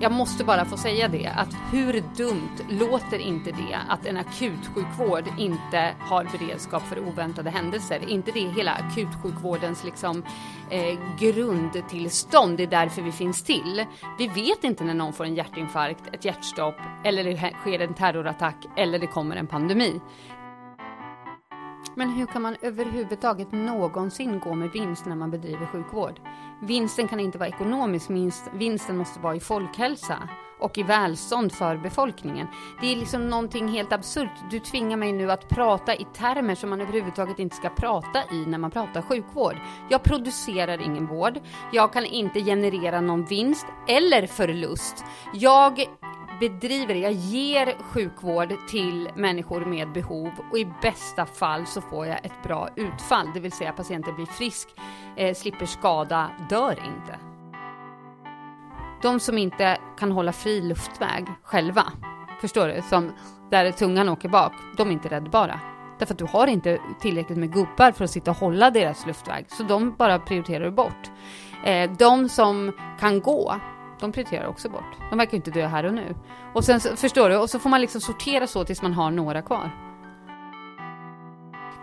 Jag måste bara få säga det, att hur dumt låter inte det att en akutsjukvård inte har beredskap för oväntade händelser? inte det hela akutsjukvårdens liksom, eh, grundtillstånd? Det är därför vi finns till. Vi vet inte när någon får en hjärtinfarkt, ett hjärtstopp, eller det sker en terrorattack, eller det kommer en pandemi. Men hur kan man överhuvudtaget någonsin gå med vinst när man bedriver sjukvård? Vinsten kan inte vara ekonomisk, vinsten måste vara i folkhälsa och i välstånd för befolkningen. Det är liksom någonting helt absurt. Du tvingar mig nu att prata i termer som man överhuvudtaget inte ska prata i när man pratar sjukvård. Jag producerar ingen vård. Jag kan inte generera någon vinst eller förlust. Jag bedriver, jag ger sjukvård till människor med behov och i bästa fall så får jag ett bra utfall, det vill säga patienten blir frisk, eh, slipper skada, dör inte. De som inte kan hålla fri luftväg själva, förstår du, som där tungan åker bak, de är inte räddbara. Därför att du har inte tillräckligt med gubbar för att sitta och hålla deras luftväg, så de bara prioriterar du bort. Eh, de som kan gå, de prioriterar också bort. De verkar inte dö här och nu. Och sen, förstår du, och så får man liksom sortera så tills man har några kvar.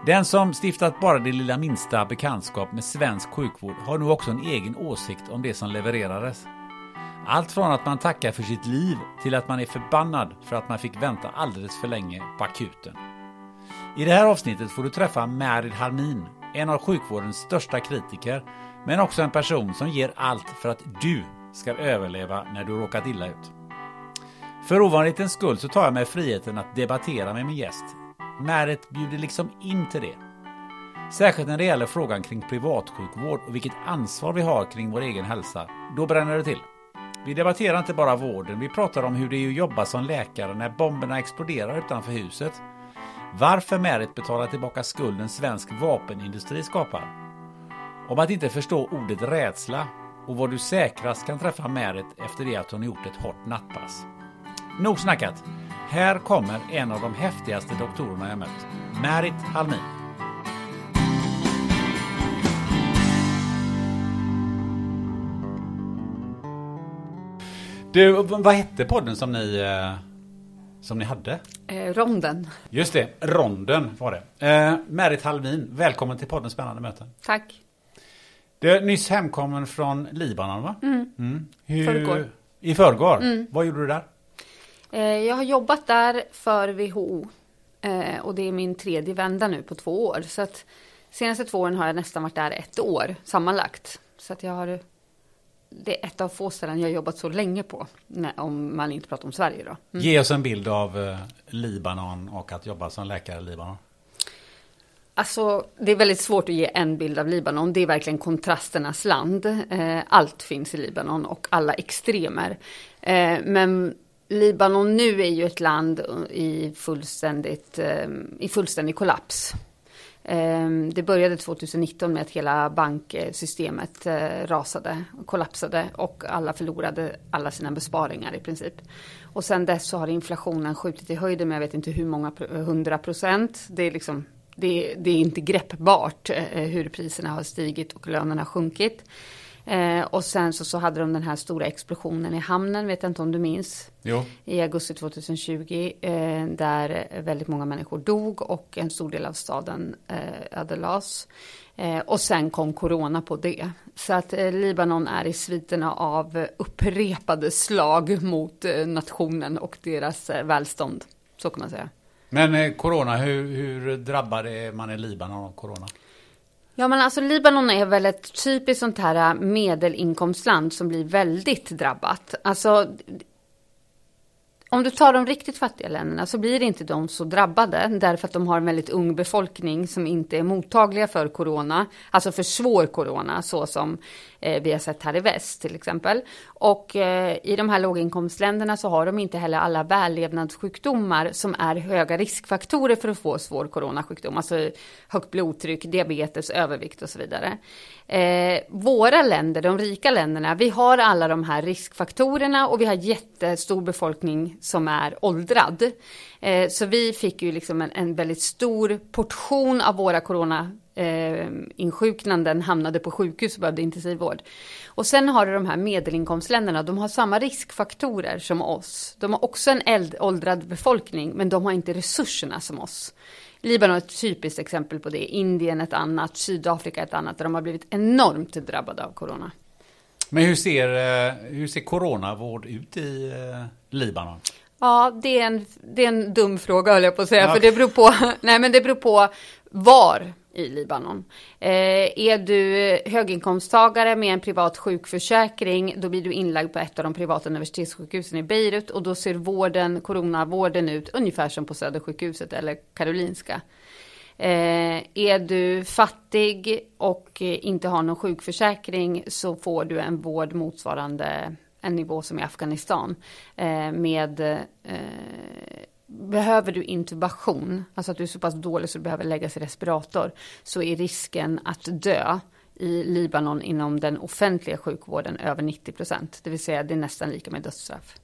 Den som stiftat bara det lilla minsta bekantskap med svensk sjukvård har nu också en egen åsikt om det som levererades. Allt från att man tackar för sitt liv till att man är förbannad för att man fick vänta alldeles för länge på akuten. I det här avsnittet får du träffa Märid Harmin, en av sjukvårdens största kritiker, men också en person som ger allt för att du ska överleva när du råkat illa ut. För ovanlighetens skull så tar jag mig friheten att debattera med min gäst. Märet bjuder liksom in till det. Särskilt när det gäller frågan kring privatsjukvård och vilket ansvar vi har kring vår egen hälsa. Då bränner det till. Vi debatterar inte bara vården, vi pratar om hur det är att jobba som läkare när bomberna exploderar utanför huset. Varför Märit betalar tillbaka skulden svensk vapenindustri skapar. Om att inte förstå ordet rädsla och vad du säkrast kan träffa Märit efter det att hon gjort ett hårt nattpass. Nog snackat. Här kommer en av de häftigaste doktorerna jag mött. Märit Halmin. Du, vad hette podden som ni, eh, som ni hade? Eh, ronden. Just det, Ronden var det. Eh, Märit Halmin, välkommen till podden Spännande möten. Tack. Du är nyss hemkommen från Libanon va? Mm. Mm. Hur... Förrgår. I förrgår? Mm. Vad gjorde du där? Eh, jag har jobbat där för WHO. Eh, och det är min tredje vända nu på två år. Så att senaste två åren har jag nästan varit där ett år sammanlagt. Så att jag har... Det är ett av få ställen jag har jobbat så länge på. om man inte pratar om Sverige då. Mm. Ge oss en bild av eh, Libanon och att jobba som läkare i Libanon. Alltså, det är väldigt svårt att ge en bild av Libanon. Det är verkligen kontrasternas land. Eh, allt finns i Libanon och alla extremer. Eh, men Libanon nu är ju ett land i, fullständigt, eh, i fullständig kollaps. Det började 2019 med att hela banksystemet rasade, kollapsade och alla förlorade alla sina besparingar i princip. Och sen dess så har inflationen skjutit i höjden med jag vet inte hur många hundra procent. Det är liksom det, det är inte greppbart eh, hur priserna har stigit och lönerna sjunkit. Eh, och sen så, så hade de den här stora explosionen i hamnen, vet jag inte om du minns? Jo. I augusti 2020, eh, där väldigt många människor dog och en stor del av staden eh, ödelades. Eh, och sen kom corona på det. Så att eh, Libanon är i sviterna av upprepade slag mot eh, nationen och deras välstånd. Så kan man säga. Men eh, corona, hur, hur drabbad är man i Libanon av corona? Ja men alltså Libanon är väl ett typiskt sånt här eh, medelinkomstland som blir väldigt drabbat. Alltså om du tar de riktigt fattiga länderna så blir inte de så drabbade därför att de har en väldigt ung befolkning som inte är mottagliga för corona, alltså för svår corona så som eh, vi har sett här i väst till exempel. Och eh, i de här låginkomstländerna så har de inte heller alla vällevnadssjukdomar som är höga riskfaktorer för att få svår coronasjukdom, alltså högt blodtryck, diabetes, övervikt och så vidare. Eh, våra länder, de rika länderna, vi har alla de här riskfaktorerna och vi har jättestor befolkning som är åldrad. Eh, så vi fick ju liksom en, en väldigt stor portion av våra corona eh, insjuknanden hamnade på sjukhus och behövde intensivvård. Och sen har du de här medelinkomstländerna, de har samma riskfaktorer som oss. De har också en äld, åldrad befolkning, men de har inte resurserna som oss. Libanon är ett typiskt exempel på det, Indien ett annat, Sydafrika ett annat, där de har blivit enormt drabbade av corona. Men hur ser, eh, hur ser coronavård ut i eh, Libanon? Ja, det är en, det är en dum fråga höll jag på att säga, ja. för det beror på, nej men det beror på var i Libanon. Eh, är du höginkomsttagare med en privat sjukförsäkring, då blir du inlagd på ett av de privata universitetssjukhusen i Beirut och då ser vården, coronavården ut ungefär som på Södersjukhuset eller Karolinska. Eh, är du fattig och eh, inte har någon sjukförsäkring så får du en vård motsvarande en nivå som i Afghanistan eh, med eh, Behöver du intubation, alltså att du är så pass dålig så du behöver läggas i respirator, så är risken att dö i Libanon inom den offentliga sjukvården över 90 procent. Det vill säga det är nästan lika med dödsstraff.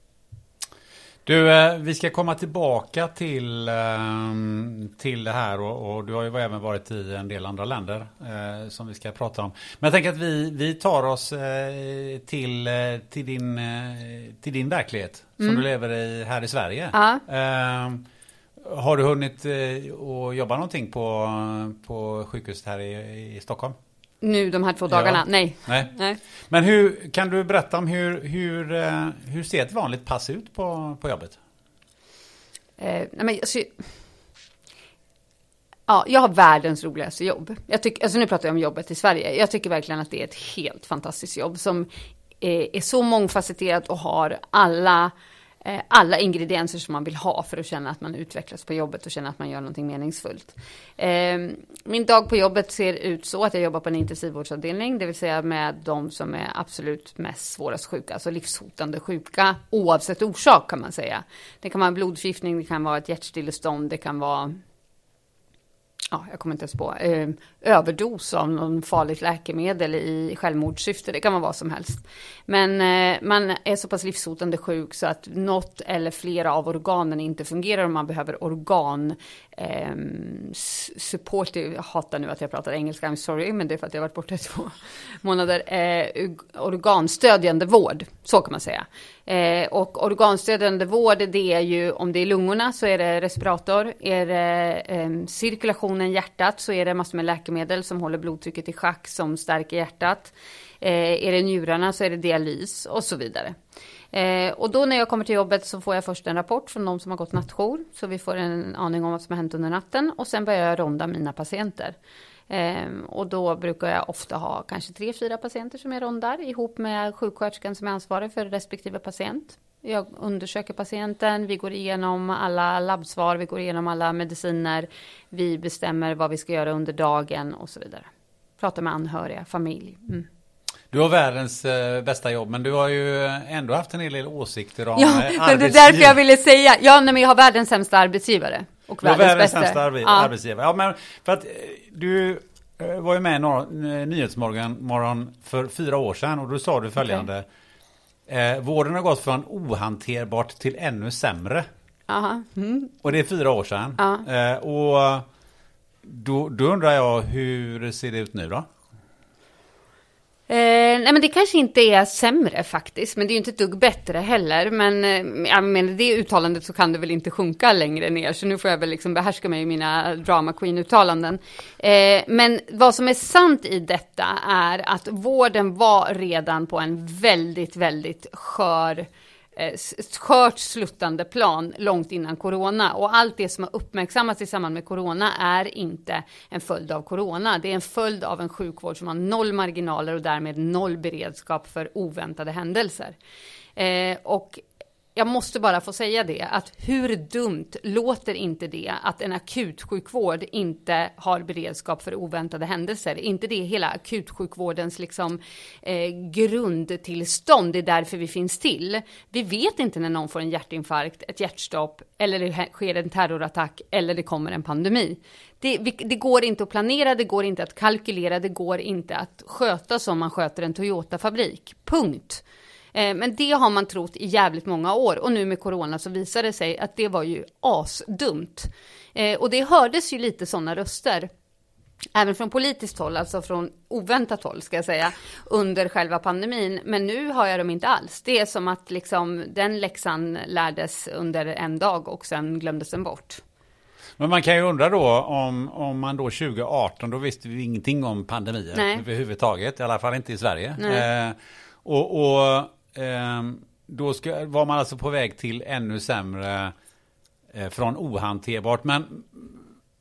Du, eh, vi ska komma tillbaka till, ehm, till det här och, och, du har ju även varit i en del andra länder eh, som vi ska prata om. Men jag tänker att vi, vi tar oss eh, till, eh, till, din, eh, till din verklighet som mm. du lever i här i Sverige. Ja. Har du hunnit eh, att jobba någonting på, på sjukhuset här i, i Stockholm? Nu de här två dagarna. Ja. Nej. Nej. Nej. Men hur, kan du berätta om hur, hur, eh, hur ser ett vanligt pass ut på, på jobbet? Eh, nej men, alltså, ja, jag har världens roligaste jobb. Jag tycker, alltså nu pratar jag om jobbet i Sverige. Jag tycker verkligen att det är ett helt fantastiskt jobb som är, är så mångfacetterat och har alla Eh, Eh, alla ingredienser som man vill ha för att känna att man utvecklas på jobbet och känna att man gör någonting meningsfullt. Ehm, min dag på jobbet ser ut så att jag jobbar på en intensivvårdsavdelning, det vill säga med de som är absolut mest svårast sjuka, alltså livshotande sjuka oavsett orsak kan man säga. Det kan vara blodförgiftning, det kan vara ett hjärtstillestånd, det kan vara ja, jag kommer inte ens på, eh, överdos av någon farligt läkemedel i självmordssyfte. Det kan vara vad som helst. Men eh, man är så pass livshotande sjuk så att något eller flera av organen inte fungerar och man behöver organ eh, support. Jag hatar nu att jag pratar engelska, I'm sorry, men det är för att jag har varit borta i två månader. Eh, organstödjande vård, så kan man säga. Eh, och organstödjande vård, det är ju om det är lungorna så är det respirator. Är det eh, än hjärtat så är det massor med läkemedel som håller blodtrycket i schack som stärker hjärtat. Eh, är det njurarna så är det dialys och så vidare. Eh, och då när jag kommer till jobbet så får jag först en rapport från de som har gått nattjour. Så vi får en aning om vad som har hänt under natten. Och sen börjar jag ronda mina patienter. Eh, och då brukar jag ofta ha kanske tre, fyra patienter som jag rondar ihop med sjuksköterskan som är ansvarig för respektive patient. Jag undersöker patienten, vi går igenom alla labbsvar, vi går igenom alla mediciner, vi bestämmer vad vi ska göra under dagen och så vidare. Pratar med anhöriga, familj. Mm. Du har världens eh, bästa jobb, men du har ju ändå haft en hel del åsikter om Ja, eh, det är därför jag ville säga. Ja, nej, men jag har världens sämsta arbetsgivare. Och var världens världens bästa. sämsta arbe- Ja. arbetsgivare. Ja, men för att eh, du eh, var ju med i Nyhetsmorgon morgon för fyra år sedan och då sa du följande. Eh, vården har gått från ohanterbart till ännu sämre. Aha. Mm. Och det är fyra år sedan. Ja. Eh, och då, då undrar jag hur ser det ut nu då? Eh, nej men det kanske inte är sämre faktiskt, men det är ju inte ett dugg bättre heller. Men eh, med det uttalandet så kan det väl inte sjunka längre ner, så nu får jag väl liksom behärska mig i mina drama queen-uttalanden. Eh, men vad som är sant i detta är att vården var redan på en väldigt, väldigt skör eh, skört sluttande plan långt innan corona. Och allt det som har uppmärksammats i samband med corona är inte en följd av corona. Det är en följd av en sjukvård som har noll marginaler och därmed noll beredskap för oväntade händelser. Eh, och jag måste bara få säga det, att hur dumt låter inte det att en akutsjukvård inte har beredskap för oväntade händelser? inte det hela akutsjukvårdens liksom, eh, grundtillstånd? Det är därför vi finns till. Vi vet inte när någon får en hjärtinfarkt, ett hjärtstopp, eller det sker en terrorattack, eller det kommer en pandemi. Det, vi, det går inte att planera, det går inte att kalkylera, det går inte att sköta som man sköter en Toyota-fabrik. Punkt. Eh, Men det har man trott i jävligt många år och nu med corona så visar det sig att det var ju asdumt. Eh, Och det hördes ju lite sådana röster. Även från politiskt håll, alltså från oväntat håll ska jag säga, under själva pandemin. Men nu har jag dem inte alls. Det är som att liksom den läxan lärdes under en dag och sen glömdes den bort. Men man kan ju undra då om, om man då 2018, då visste vi ingenting om pandemier Nej. överhuvudtaget, i alla fall inte i Sverige. Eh, och och då ska, var man alltså på väg till ännu sämre eh, från ohanterbart. Men,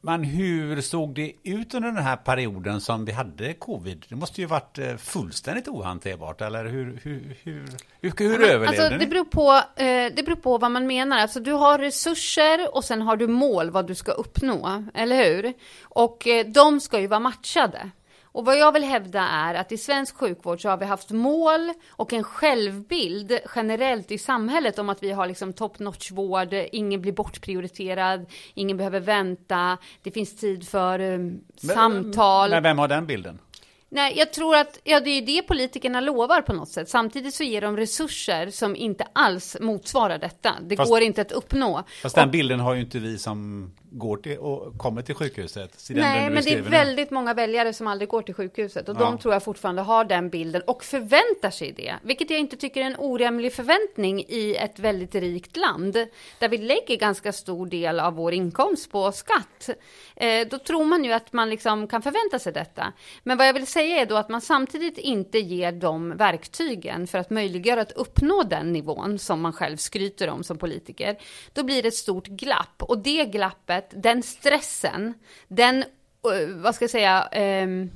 men hur såg det ut under den här perioden som vi hade covid? Det måste ju varit eh, fullständigt ohanterbart, eller hur, hur, hur, hur, hur överlevde alltså, ni? det, beror på, eh, det beror på vad man menar. Alltså, du har resurser och sen har du mål vad du ska uppnå, eller hur? Och de ska ju vara matchade. Och vad jag vill hävda är att i svensk sjukvård så har vi haft mål och en självbild generellt i samhället om att vi har liksom top notch vård, ingen blir bortprioriterad, ingen behöver vänta, det finns tid för eh, samtal. Men vem har den bilden? Nej, jag tror att ja, det är det politikerna lovar på något sätt. Samtidigt så ger de resurser som inte alls motsvarar detta. Det Fast- går inte att uppnå. Fast den bilden har ju inte vi som går till och kommer till sjukhuset. Nej, men det är nu. väldigt många väljare som aldrig går till sjukhuset och Ja. de tror jag fortfarande har den bilden och förväntar sig det, vilket jag inte tycker är en orimlig förväntning i ett väldigt rikt land där vi lägger ganska stor del av vår inkomst på skatt. Eh, då tror man ju att man liksom kan förvänta sig detta. Men vad jag vill säga är då att man samtidigt inte ger dem verktygen för att möjliggöra att uppnå den nivån som man själv skryter om som politiker. Då blir det ett stort glapp och det glappet, den stressen, den eh, vad ska jag säga, um,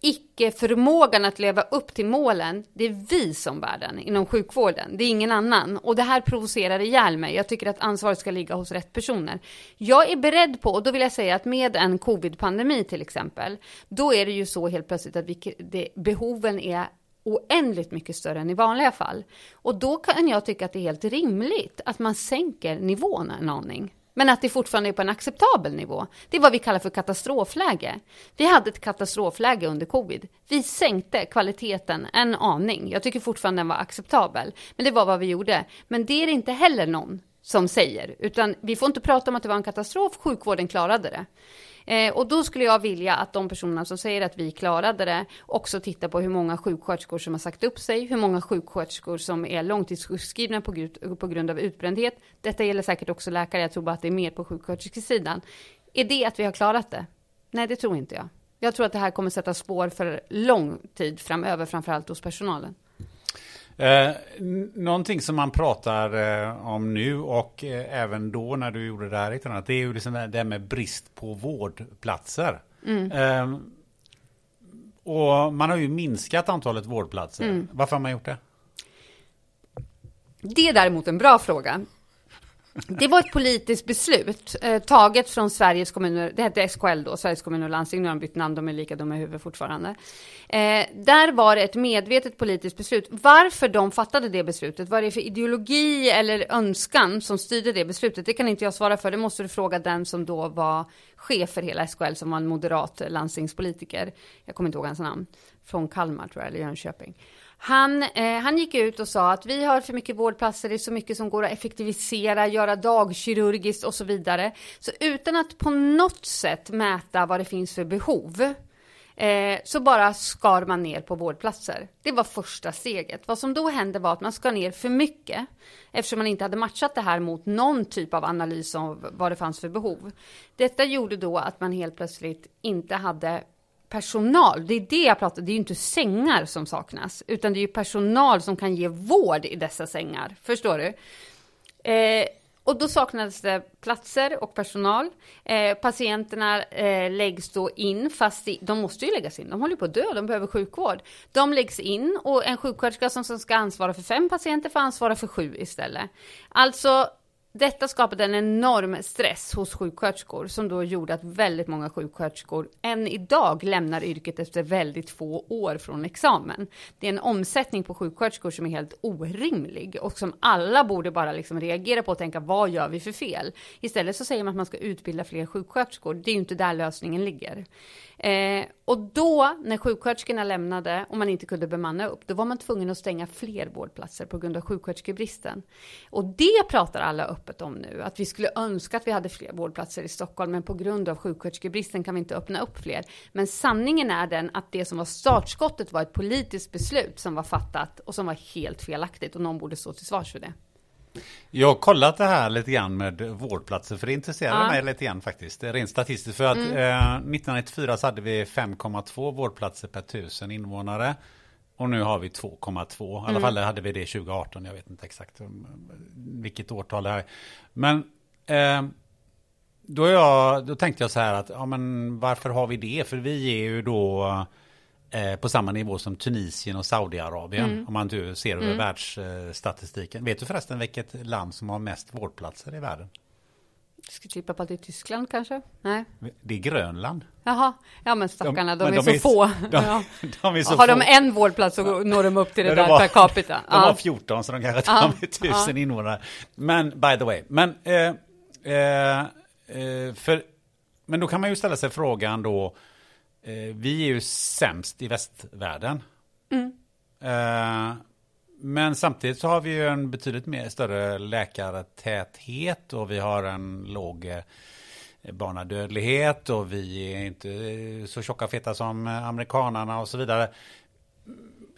icke-förmågan att leva upp till målen, det är vi som bär den inom sjukvården. Det är ingen annan. Och det här provocerar ihjäl mig. Jag tycker att ansvaret ska ligga hos rätt personer. Jag är beredd på, och då vill jag säga att med en covid-pandemi till exempel, då är det ju så helt plötsligt att vi, det, behoven är oändligt mycket större än i vanliga fall. Och då kan jag tycka att det är helt rimligt att man sänker nivån en aning. Men att det fortfarande är på en acceptabel nivå. Det är vad vi kallar för katastrofläge. Vi hade ett katastrofläge under covid. Vi sänkte kvaliteten en aning. Jag tycker fortfarande den var acceptabel. Men det var vad vi gjorde. Men det är det inte heller någon som säger. Utan vi får inte prata om att det var en katastrof. Sjukvården klarade det. Eh, och då skulle jag vilja att de personerna som säger att vi klarade det också tittar på hur många sjuksköterskor som har sagt upp sig, hur många sjuksköterskor som är långtidssjukskrivna på, grund- på grund av utbrändhet. Detta gäller säkert också läkare, jag tror bara att det är mer på sjuksköterskesidan. Är det att vi har klarat det? Nej, det tror inte jag. Jag tror att det här kommer sätta spår för lång tid framöver, framförallt hos personalen. Eh, någonting som man pratar eh, om nu och eh, även då när du gjorde det här, annat, det är ju liksom det här- med brist på vårdplatser. Eh, och man har ju minskat antalet vårdplatser. Varför har man gjort det? Det är däremot en bra fråga. Det var ett politiskt beslut eh, taget från Sveriges kommuner, det hette SKL då, Sveriges kommuner och landsting, nu har de bytt namn, de är lika dumma i huvudet fortfarande. Eh, där var det ett medvetet politiskt beslut. Varför de fattade det beslutet, vad är det för ideologi eller önskan som styrde det beslutet, det kan inte jag svara för, det måste du fråga den som då var chef för hela SKL, som var en moderat landstingspolitiker. Jag kommer inte ihåg hans namn, från Kalmar tror jag, eller Jönköping. Han, eh, han gick ut och sa att vi har för mycket vårdplatser, det är så mycket som går att effektivisera, göra dagkirurgiskt och så vidare. Så utan att på något sätt mäta vad det finns för behov, eh, så bara skar man ner på vårdplatser. Det var första steget. Vad som då hände var att man skar ner för mycket, eftersom man inte hade matchat det här mot någon typ av analys av vad det fanns för behov. Detta gjorde då att man helt plötsligt inte hade personal. Det är det jag pratar Det är ju inte sängar som saknas, utan det är ju personal som kan ge vård i dessa sängar. Förstår du? Eh, och då saknades det platser och personal. Eh, patienterna eh, läggs då in, fast i, de måste ju läggas in. De håller på att dö, de behöver sjukvård. De läggs in och en sjuksköterska som ska ansvara för fem patienter får ansvara för sju istället. Alltså detta skapade en enorm stress hos sjuksköterskor som då gjorde att väldigt många sjuksköterskor än idag lämnar yrket efter väldigt få år från examen. Det är en omsättning på sjuksköterskor som är helt orimlig och som alla borde bara liksom reagera på och tänka vad gör vi för fel? Istället så säger man att man ska utbilda fler sjuksköterskor. Det är ju inte där lösningen ligger. Eh, och då, när sjuksköterskorna lämnade och man inte kunde bemanna upp, då var man tvungen att stänga fler vårdplatser på grund av sjuksköterskebristen. Och det pratar alla öppet om nu, att vi skulle önska att vi hade fler vårdplatser i Stockholm, men på grund av sjuksköterskebristen kan vi inte öppna upp fler. Men sanningen är den att det som var startskottet var ett politiskt beslut som var fattat och som var helt felaktigt och någon borde stå till svars för det. Jag har kollat det här lite grann med vårdplatser för det intresserar ja. mig lite grann faktiskt. Rent statistiskt för att mm. eh, 1994 så hade vi 5,2 vårdplatser per tusen invånare. Och nu har vi 2,2. I alla mm. fall hade vi det 2018. Jag vet inte exakt vilket årtal det är. Men eh, då, jag, då tänkte jag så här att ja, men varför har vi det? För vi är ju då Eh, på samma nivå som Tunisien och Saudiarabien. Mm. Om man du ser över mm. världsstatistiken. Vet du förresten vilket land som har mest vårdplatser i världen? Jag ska tippa på att det är Tyskland kanske? Nej. Det är Grönland. Jaha, ja men stackarna, de, de, är, de är så få. De, ja. de är så har få. de en vårdplats så når de upp till det, där var, per capita. De har 14 så de kanske tar med tusen invånare. Men by the way, men, eh, eh, eh, för, men då kan man ju ställa sig frågan då, vi är ju sämst i västvärlden. Mm. Eh, men samtidigt så har vi ju en betydligt mer större läkartäthet och vi har en låg eh, barnadödlighet och vi är inte så tjocka feta som amerikanarna och så vidare.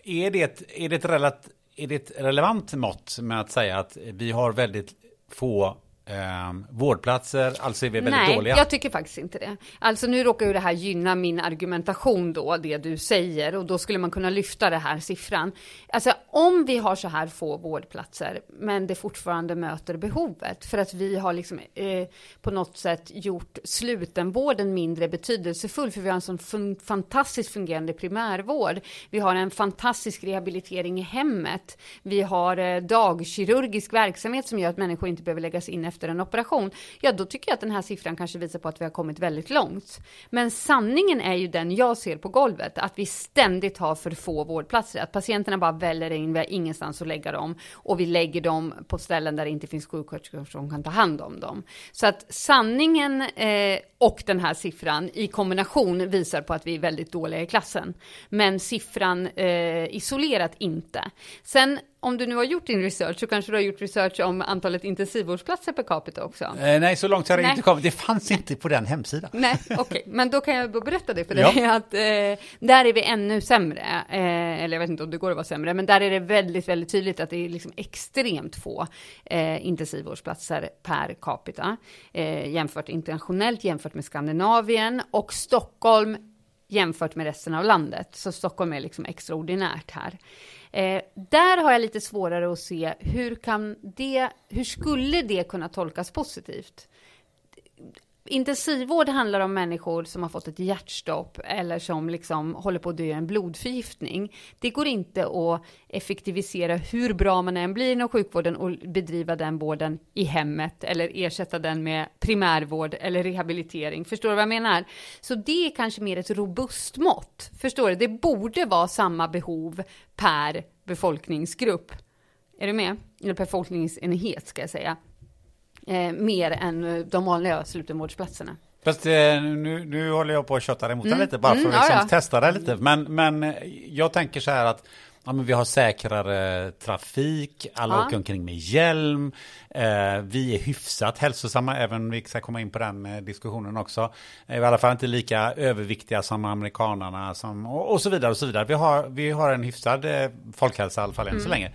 Är det, är, det ett relat, är det ett relevant mått med att säga att vi har väldigt få Eh, vårdplatser, alltså är vi väldigt Nej, dåliga? jag tycker faktiskt inte det. Alltså nu råkar ju det här gynna min argumentation då, det du säger, och då skulle man kunna lyfta det här siffran. Alltså om vi har så här få vårdplatser, men det fortfarande möter behovet, för att vi har liksom eh, på något sätt gjort slutenvården mindre betydelsefull, för vi har en sån fun fantastiskt fungerande primärvård. Vi har en fantastisk rehabilitering i hemmet. Vi har eh, dagkirurgisk verksamhet som gör att människor inte behöver läggas in efter en operation, ja då tycker jag att den här siffran kanske visar på att vi har kommit väldigt långt. Men sanningen är ju den jag ser på golvet, att vi ständigt har för få vårdplatser, att patienterna bara väller in, vi har ingenstans att lägga dem och vi lägger dem på ställen där det inte finns sjuksköterskor som kan ta hand om dem. Så att sanningen eh, och den här siffran i kombination visar på att vi är väldigt dåliga i klassen. Men siffran eh, isolerat inte. Sen om du nu har gjort din research så kanske du har gjort research om antalet intensivvårdsplatser per capita också? Eh, nej, så långt har det inte kommit. Det fanns inte på den hemsidan. Nej, okej, okay. men då kan jag berätta det för dig ja. att eh, där är vi ännu sämre. Eh, eller jag vet inte om det går att vara sämre, men där är det väldigt, väldigt tydligt att det är liksom extremt få eh, intensivvårdsplatser per capita eh, jämfört internationellt, jämfört med Skandinavien och Stockholm jämfört med resten av landet. Så Stockholm är liksom extraordinärt här. Eh, där har jag lite svårare att se hur kan det, hur skulle det kunna tolkas positivt? Intensivvård handlar om människor som har fått ett hjärtstopp eller som liksom håller på att dö i en blodförgiftning. Det går inte att effektivisera hur bra man än blir inom sjukvården och bedriva den vården i hemmet eller ersätta den med primärvård eller rehabilitering. Förstår du vad jag menar? Så det är kanske mer ett robust mått. Förstår du? Det borde vara samma behov per befolkningsgrupp. Är du med? Eller befolkningsenhet ska jag säga eh, mer än eh, de vanliga slutenvårdsplatserna. Fast eh, nu, nu håller jag på att kötta emot mm. lite bara för att mm, liksom testa det lite. Men, men eh, jag tänker så här att ja, men vi har säkrare trafik, alla ja. åker omkring med hjälm, eh, vi är hyfsat hälsosamma, även vi ska komma in på den eh, diskussionen också. Eh, I alla fall inte lika överviktiga som amerikanarna som, och, och, så vidare och så vidare. Vi har, vi har en hyfsad eh, folkhälsa i alla fall än mm. så länge.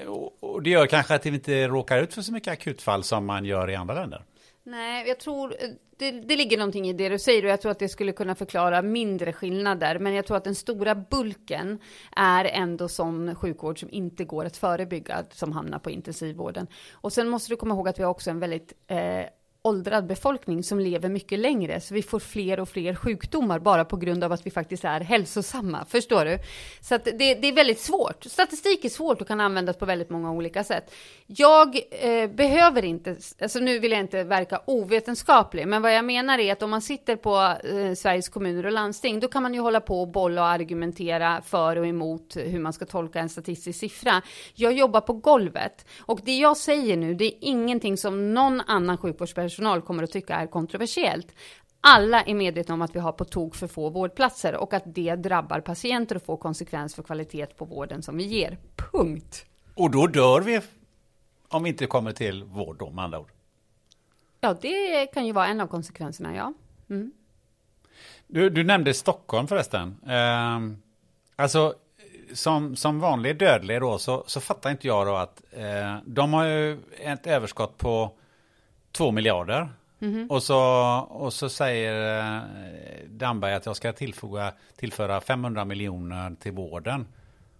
Eh, och det gör kanske att vi inte råkar ut för så mycket akutfall som man gör i andra länder. Nej, jag tror eh, det, det ligger någonting i det du säger och jag tror att det skulle kunna förklara mindre skillnader. Men jag tror att den stora bulken är ändå sån sjukvård som inte går att förebygga som hamnar på intensivvården. Och sen måste du komma ihåg att vi har också en väldigt eh, åldrad befolkning som lever mycket längre, så vi får fler och fler sjukdomar bara på grund av att vi faktiskt är hälsosamma. Förstår du? Så att det, det är väldigt svårt. Statistik är svårt och kan användas på väldigt många olika sätt. Jag eh, behöver inte, alltså nu vill jag inte verka ovetenskaplig, men vad jag menar är att om man sitter på eh, Sveriges kommuner och landsting, då kan man ju hålla på och bolla och argumentera för och emot hur man ska tolka en statistisk siffra. Jag jobbar på golvet och det jag säger nu, det är ingenting som någon annan sjukvårdspersonal personal kommer att tycka är kontroversiellt. Alla är medvetna om att vi har på tok för få vårdplatser och att det drabbar patienter och får konsekvens för kvalitet på vården som vi ger. Punkt. Och då dör vi om vi inte kommer till vård då, med andra ord? Ja, det kan ju vara en av konsekvenserna, ja. Mm. Du, du, nämnde Stockholm förresten. Eh, alltså, som, som vanlig dödlig då, så, så fattar inte jag då att eh, de har ju ett överskott på 2 miljarder. Mm -hmm. och, så, och så säger eh, Damberg att jag ska tillfoga, tillföra 500 miljoner till vården.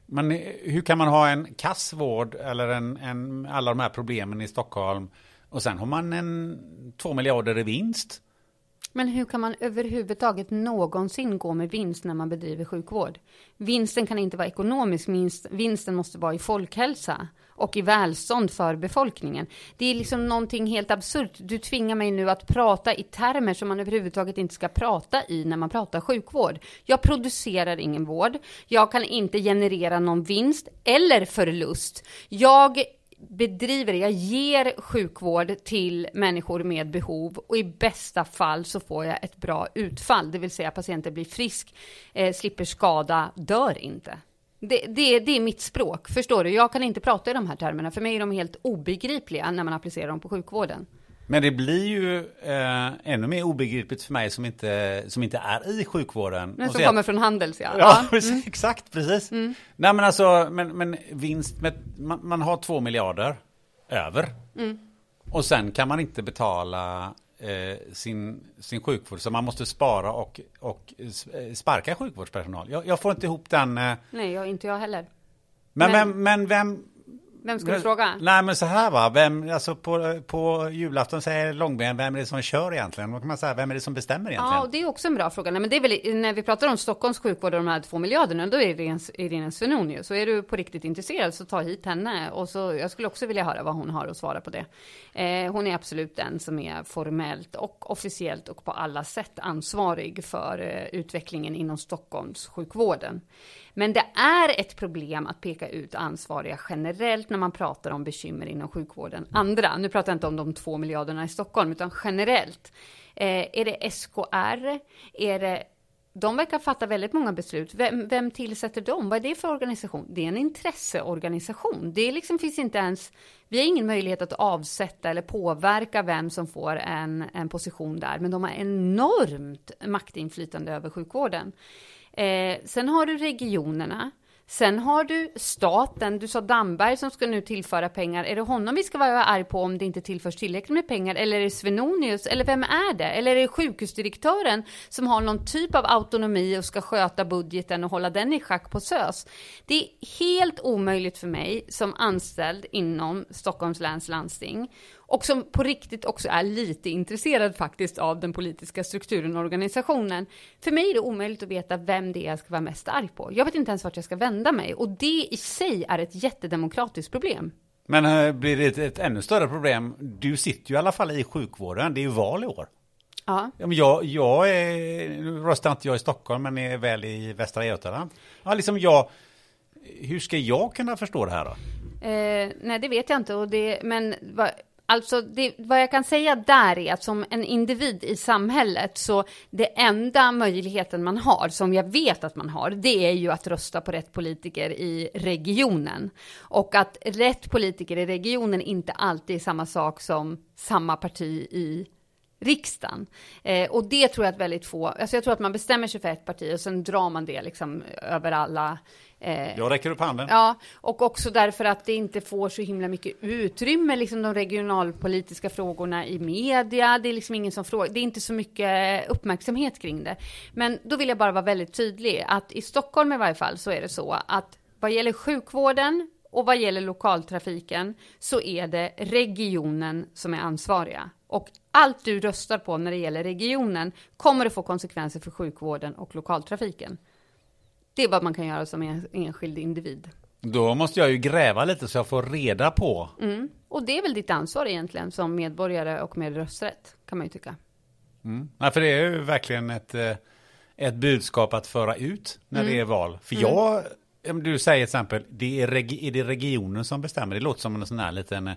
Men hur kan man ha en kassvård eller en, en, alla de här problemen i Stockholm och sen har man en 2 miljarder i vinst? Men hur kan man överhuvudtaget någonsin gå med vinst när man bedriver sjukvård? Vinsten kan inte vara ekonomisk, vinsten måste vara i folkhälsa och i välstånd för befolkningen. Det är liksom någonting helt absurt. Du tvingar mig nu att prata i termer som man överhuvudtaget inte ska prata i när man pratar sjukvård. Jag producerar ingen vård. Jag kan inte generera någon vinst eller förlust. Jag bedriver, jag ger sjukvård till människor med behov och i bästa fall så får jag ett bra utfall, det vill säga patienten blir frisk, eh, slipper skada, dör inte. Det, det, det, är mitt språk, förstår du? Jag kan inte prata i de här termerna. För mig är de helt obegripliga när man applicerar dem på sjukvården. Men det blir ju eh, ännu mer obegripligt för mig som inte, som inte är i sjukvården. Men som kommer från Handels, ja. Ja, precis, mm. exakt, precis. Mm. Nej, men alltså, men, men vinst, med, man, man har två miljarder över. Mm. Och sen kan man inte betala eh, sin, sin sjukvård. Så man måste spara och, och eh, sparka sjukvårdspersonal. Jag, jag får inte ihop den. Eh... Nej, jag, inte jag heller. Men, men, men, men vem, vem ska du fråga? Nej men så här va, vem, alltså på, på julafton säger Långben, vem är det som kör egentligen? Vad kan man säga, vem är det som bestämmer egentligen? Ja, det är också en bra fråga. Nej, men det är väl, när vi pratar om Stockholms sjukvård och de här två miljarderna, då är det Irene Svenonius. Så är du på riktigt intresserad så ta hit henne. Och så, jag skulle också vilja höra vad hon har att svara på det. Eh, hon är absolut den som är formellt och officiellt och på alla sätt ansvarig för eh, utvecklingen inom Stockholms sjukvården. Men det är ett problem att peka ut ansvariga generellt när man pratar om bekymmer inom sjukvården. Andra, nu pratar jag inte om de två miljarderna i Stockholm, utan generellt. Eh, är det SKR? Är det de verkar fatta väldigt många beslut. Vem, vem, tillsätter dem? Vad är det för organisation? Det är en intresseorganisation. Det liksom finns inte ens, vi har ingen möjlighet att avsätta eller påverka vem som får en, en position där, men de har enormt maktinflytande över sjukvården. Eh, sen har du regionerna. Sen har du staten, du sa Damberg som ska nu tillföra pengar. Är det honom vi ska vara arg på om det inte tillförs tillräckligt med pengar? Eller är det Svenonius? Eller vem är det? Eller är det sjukhusdirektören som har någon typ av autonomi och ska sköta budgeten och hålla den i schack på SÖS? Det är helt omöjligt för mig som anställd inom Stockholms läns landsting och som på riktigt också är lite intresserad faktiskt av den politiska strukturen och organisationen. För mig är det omöjligt att veta vem det är jag ska vara mest arg på. Jag vet inte ens vart jag ska vända mig och det i sig är ett jättedemokratiskt problem. Men äh, blir det ett, ett ännu större problem? Du sitter ju i alla fall i sjukvården, det är ju val i år. Ja. Jag, jag är, nu röstar inte jag i Stockholm, men är väl i Västra Götaland. Ja, liksom jag, hur ska jag kunna förstå det här då? Eh, nej, det vet jag inte. Och det, men va, alltså det, vad jag kan säga där är att som en individ i samhället så det enda möjligheten man har, som jag vet att man har, det är ju att rösta på rätt politiker i regionen. Och att rätt politiker i regionen inte alltid är samma sak som samma parti i riksdagen. Eh, och det tror jag att väldigt få, alltså jag tror att man bestämmer sig för ett parti och sen drar man det liksom över alla. Eh, jag räcker upp handen. Ja, och också därför att det inte får så himla mycket utrymme, liksom de regionalpolitiska frågorna i media. Det är liksom ingen som frågar, det är inte så mycket uppmärksamhet kring det. Men då vill jag bara vara väldigt tydlig att i Stockholm i varje fall så är det så att vad gäller sjukvården och vad gäller lokaltrafiken så är det regionen som är ansvariga. Och allt du röstar på när det gäller regionen kommer att få konsekvenser för sjukvården och lokaltrafiken. Det är vad man kan göra som enskild individ. Då måste jag ju gräva lite så jag får reda på. Mm. Och det är väl ditt ansvar egentligen som medborgare och med rösträtt, kan man ju tycka. Mm. Ja, för det är ju verkligen ett, eh, ett budskap att föra ut när mm. det är val. För mm. jag, du säger till exempel, det är, regi, är det regionen som bestämmer. Det låter som en sån här liten eh,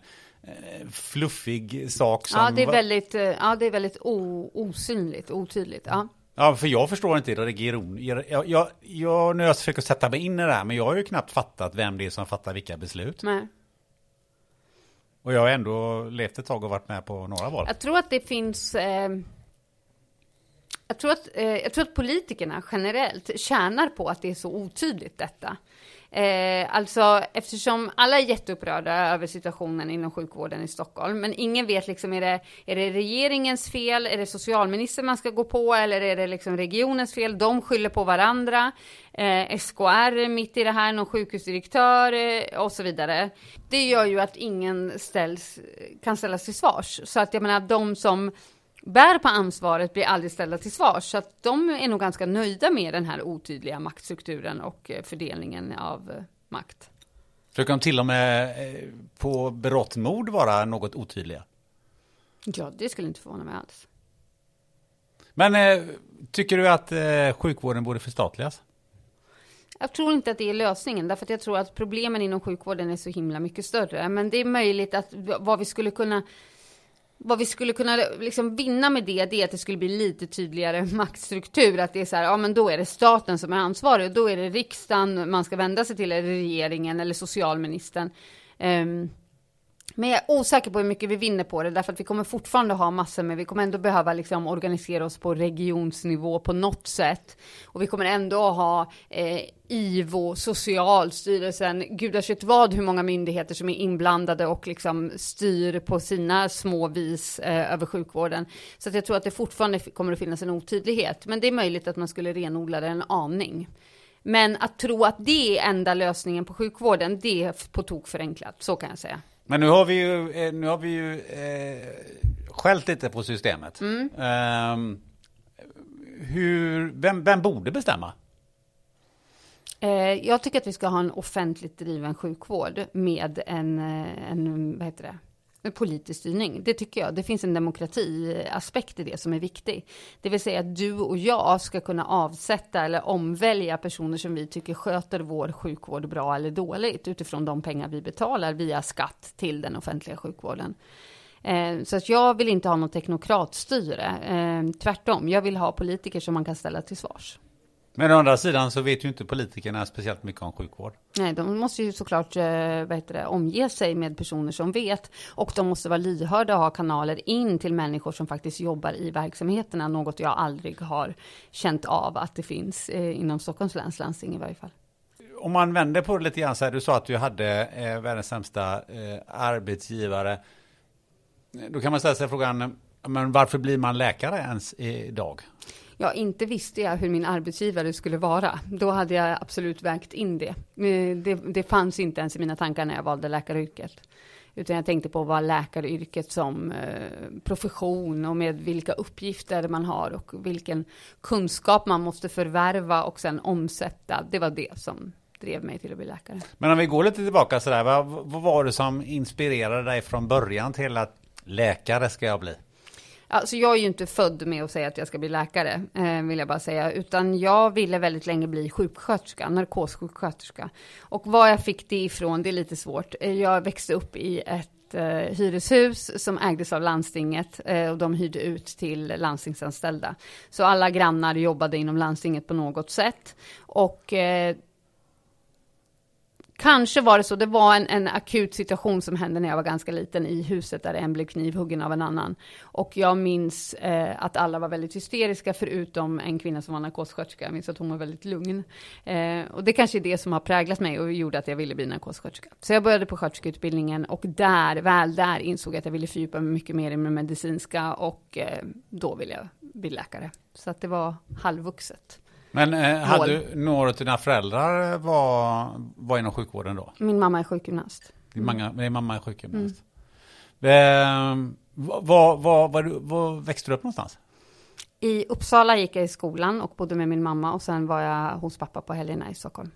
fluffig sak. Som ja, det är väldigt, eh, ja, det är väldigt o, osynligt, otydligt. Ja. Ja, för jag förstår inte region. Jag, jag, jag, nu jag försöker sätta mig in i det här, men jag har ju knappt fattat vem det är som fattar vilka beslut. Nej. Och jag har ändå levt ett tag och varit med på några val. Jag tror att det finns... Eh, jag, tror att, eh, jag tror att politikerna generellt tjänar på att det är så otydligt detta. Eh, alltså eftersom alla är jätteupprörda över situationen inom sjukvården i Stockholm, men ingen vet liksom, är det, är det regeringens fel, är det socialministern man ska gå på eller är det liksom regionens fel? De skyller på varandra. Eh, SKR mitt i det här, någon sjukhusdirektör eh, och så vidare. Det gör ju att ingen ställs, kan ställas till svars. Så att jag menar, de som bär på ansvaret blir aldrig ställda till svars. Så att de är nog ganska nöjda med den här otydliga maktstrukturen och eh, fördelningen av eh, makt. Försöker de till och med eh, på berått mod vara något otydliga? Ja, det skulle inte förvåna mig alls. Men tycker du att sjukvården borde förstatligas? Jag tror inte att det är lösningen, därför att jag tror att problemen inom sjukvården är så himla mycket större. Men det är möjligt att vad vi skulle kunna vad vi skulle kunna liksom vinna med det, det är att det skulle bli lite tydligare maktstruktur. Att det är så här, ja men då är det staten som är ansvarig. Då är det riksdagen man ska vända sig till, eller regeringen eller socialministern. Um, men jag är osäker på hur mycket vi vinner på det, därför att vi kommer fortfarande ha massor, men vi kommer ändå behöva liksom organisera oss på regionsnivå på något sätt. Och vi kommer ändå ha eh, IVO, Socialstyrelsen, gudars vet vad, hur många myndigheter som är inblandade och liksom styr på sina små vis eh, över sjukvården. Så att jag tror att det fortfarande kommer att finnas en otydlighet, men det är möjligt att man skulle renodla det en aning. Men att tro att det är enda lösningen på sjukvården, det är på tok förenklat, så kan jag säga. Men nu har vi ju, eh, nu har vi ju eh, skällt lite på systemet. Mm. Um, hur, vem, vem borde bestämma? Eh, jag tycker att vi ska ha en offentligt driven sjukvård med en, eh, en vad heter det, politisk styrning. Det tycker jag. Det finns en demokratiaspekt i det som är viktig. Det vill säga att du och jag ska kunna avsätta eller omvälja personer som vi tycker sköter vår sjukvård bra eller dåligt utifrån de pengar vi betalar via skatt till den offentliga sjukvården. Eh, så att jag vill inte ha något teknokratstyre. Eh, tvärtom, jag vill ha politiker som man kan ställa till svars. Men å andra sidan så vet ju inte politikerna speciellt mycket om sjukvård. Nej, de måste ju såklart eh, vad heter det, omge sig med personer som vet. Och de måste vara lyhörda och ha kanaler in till människor som faktiskt jobbar i verksamheterna. Något jag aldrig har känt av att det finns eh, inom Stockholms läns landsting i varje fall. Om man vänder på det lite grann så här, du sa att du hade eh, världens sämsta eh, arbetsgivare. Då kan man ställa sig frågan, men varför blir man läkare ens idag? Ja, inte visste jag hur min arbetsgivare skulle vara. Då hade jag absolut vägt in det. Eh, det. Det fanns inte ens i mina tankar när jag valde läkaryrket. Utan jag tänkte på vad läkaryrket som eh, profession och med vilka uppgifter man har och vilken kunskap man måste förvärva och sen omsätta. Det var det som drev mig till att bli läkare. Men om vi går lite tillbaka sådär, vad, vad var det som inspirerade dig från början till att läkare ska jag bli? Alltså jag är ju inte född med att säga att jag ska bli läkare, eh, vill jag bara säga, utan jag ville väldigt länge bli sjuksköterska, narkossjuksköterska. Och var jag fick det ifrån, det är lite svårt. Eh, jag växte upp i ett eh, hyreshus som ägdes av landstinget eh, och de hyrde ut till landstingsanställda. Så alla grannar jobbade inom landstinget på något sätt. Och eh, Kanske var det så, det var en, en, akut situation som hände när jag var ganska liten i huset där en blev knivhuggen av en annan. Och jag minns eh, att alla var väldigt hysteriska förutom en kvinna som var narkossköterska. Jag minns att hon var väldigt lugn. Eh, och det kanske är det som har präglat mig och gjorde att jag ville bli narkossköterska. Så jag började på sköterskeutbildningen och där, väl där insåg jag att jag ville fördjupa mig mycket mer i det medicinska och eh, då ville jag bli läkare. Så att det var halvvuxet. Men eh, hade du, några av dina föräldrar var, var inom sjukvården då? Min mamma är sjukgymnast. Din, många, din mamma är sjukgymnast. Mm. Eh, var, var, var, var växte du upp någonstans? I Uppsala gick jag i skolan och bodde med min mamma och sen var jag hos pappa på helgerna i Stockholm.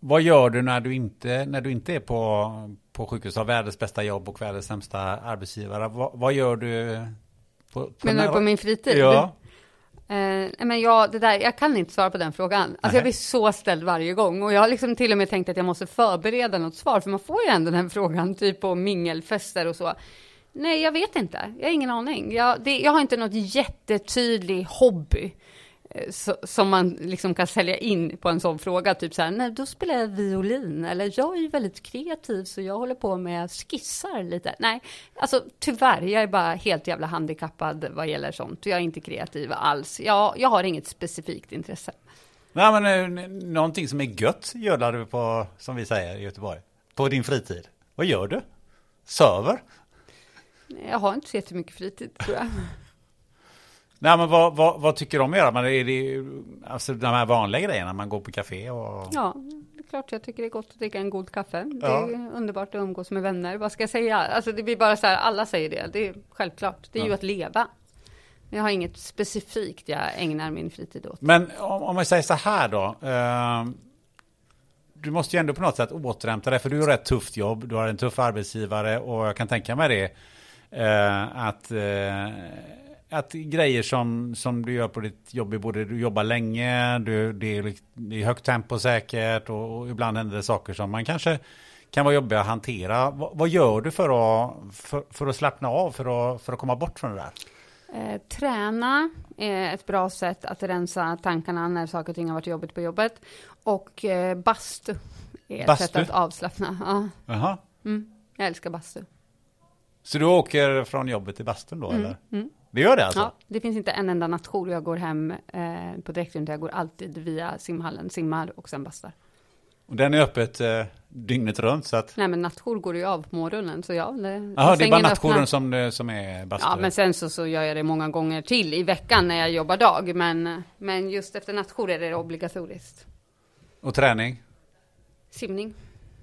Vad gör du när du inte, när du inte är på, på sjukhus, har världens bästa jobb och världens sämsta arbetsgivare? Vad, vad gör du? På, på Menar du på min fritid? Ja. Eh, men jag, det där, jag kan inte svara på den frågan. Alltså jag blir så ställd varje gång. Och jag har liksom till och med tänkt att jag måste förbereda något svar. För man får ju ändå den frågan, typ på mingelfester och så. Nej, jag vet inte. Jag har ingen aning. Jag, det, jag har inte något jättetydlig hobby. Eh, så, som man liksom kan sälja in på en sån fråga, typ så här, nej då spelar jag violin, eller jag är ju väldigt kreativ så jag håller på med skissar lite. Nej, alltså tyvärr, jag är bara helt jävla handikappad vad gäller sånt. Jag är inte kreativ alls. Jag, jag har inget specifikt intresse. Nej men eh, någonting som är gött gör du på, som vi säger i Göteborg, på din fritid. Vad gör du? Söver? Jag har inte så jättemycket fritid tror jag. Nej men vad, vad, vad, tycker du om att göra? Men är det alltså de här vanliga grejerna, man går på café och... Ja, det är klart jag tycker det är gott att dricka en god kaffe. Det är ja. underbart att umgås med vänner. Vad ska jag säga? Alltså det blir bara så här, alla säger det. Det är självklart. Det är ja. ju att leva. Jag har inget specifikt jag ägnar min fritid åt. Men om, om man säger så här då. Eh, du måste ju ändå på något sätt återhämta dig, för du har ett tufft jobb, du har en tuff arbetsgivare och jag kan tänka mig det. Eh, att eh, att grejer som, som du gör på ditt jobb, både du jobbar länge, du, det, är, det är högt tempo säkert och, och, ibland händer det saker som man kanske kan vara jobbiga att hantera. V vad gör du för att, för, för, att slappna av, för att, för att komma bort från det där? Eh, träna är ett bra sätt att rensa tankarna när saker och ting har varit jobbigt på jobbet. Och eh, bastu är ett bastu? sätt att avslappna. Ja. Jaha. Mm, jag älskar bastu. Så du åker från jobbet till bastun då, mm, eller? Mm. Det gör det alltså? Ja, det finns inte en enda nattjour jag går hem eh, på direkten, jag går alltid via simhallen, simmar och sen bastar. Och den är öppet eh, dygnet runt så att... Nej men nattjour går ju av på morgonen så ja. Det, Jaha, det är bara nattjouren som, eh, som är bastu? Ja men sen så, så gör jag det många gånger till i veckan när jag jobbar dag. Men, men just efter nattjour är det obligatoriskt. Och träning? Simning.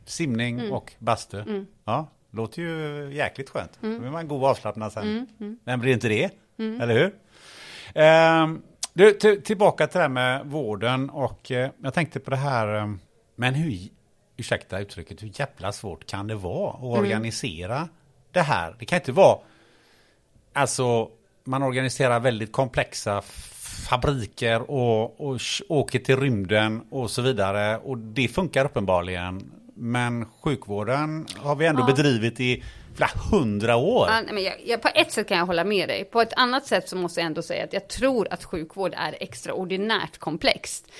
Simning mm. och bastu? Mm. Ja, Låter ju jäkligt skönt. Mm. Då blir man god och avslappnad sen. Mm. Mm. Men blir inte det? Mm. Eller hur? Eh, du, tillbaka till det här med vården och eh, jag tänkte på det här. Eh, men hur, ursäkta uttrycket, hur jävla svårt kan det vara att mm. organisera det här? Det kan inte vara, alltså man organiserar väldigt komplexa fabriker och, och åker till rymden och så vidare. Och det funkar uppenbarligen. Men sjukvården har vi ändå ja. bedrivit i flera hundra år. Ja, men jag, jag, på ett sätt kan jag hålla med dig. På ett annat sätt så måste jag ändå säga att jag tror att sjukvård är extraordinärt komplext.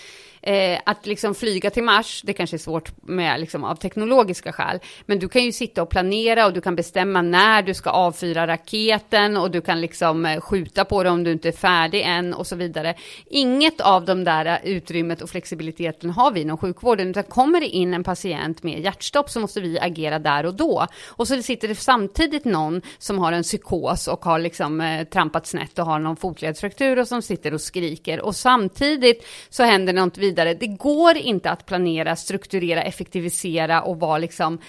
Eh, att liksom flyga till Mars, det kanske är svårt med, liksom, av teknologiska skäl, men du kan ju sitta och planera och du kan bestämma när du ska avfyra raketen och du kan liksom eh, skjuta på det om du inte är färdig än och så vidare. Inget av de där eh, utrymmet och flexibiliteten har vi inom sjukvården, utan kommer det in en patient med hjärtstopp så måste vi agera där och då. Och så sitter det samtidigt någon som har en psykos och har liksom eh, trampat snett och har någon fotledsfraktur och som sitter och skriker och samtidigt så händer något vid vidare. Det går inte att planera, strukturera, effektivisera och vara liksom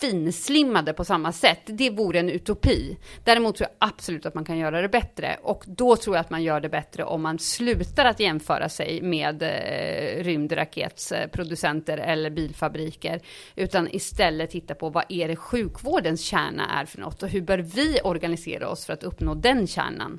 finslimmade på samma sätt. Det vore en utopi. Däremot tror jag absolut att man kan göra det bättre och då tror jag att man gör det bättre om man slutar att jämföra sig med eh, rymdraketsproducenter eller bilfabriker utan istället titta på vad är det sjukvårdens kärna är för något och hur bör vi organisera oss för att uppnå den kärnan.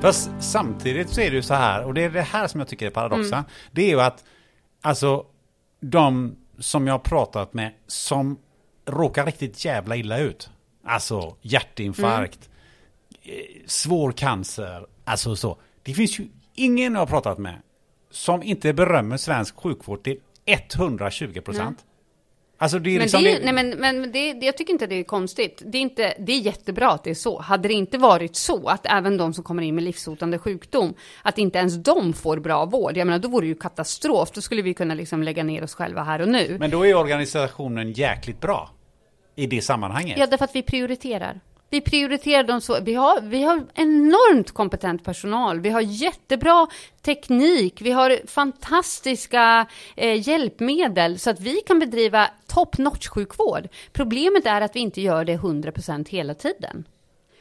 Fast samtidigt så är det ju så här, och det är det här som jag tycker är paradoxen. Mm. Det är ju att, alltså, de som jag har pratat med som råkar riktigt jävla illa ut. Alltså hjärtinfarkt, mm. svår cancer, alltså så. Det finns ju ingen jag har pratat med som inte berömmer svensk sjukvård till 120 procent. Alltså det är men liksom det, det... Nej, men, men det, jag tycker inte det är konstigt. Det är, inte, det är jättebra att det är så. Hade det inte varit så att även de som kommer in med livshotande sjukdom, att inte ens de får bra vård, jag menar då vore det ju katastrof. Då skulle vi kunna liksom lägga ner oss själva här och nu. Men då är organisationen jäkligt bra i det sammanhanget. Ja, därför att vi prioriterar. Vi prioriterar dem så. Vi har, vi har enormt kompetent personal. Vi har jättebra teknik. Vi har fantastiska eh, hjälpmedel så att vi kan bedriva top notch sjukvård. Problemet är att vi inte gör det 100% hela tiden.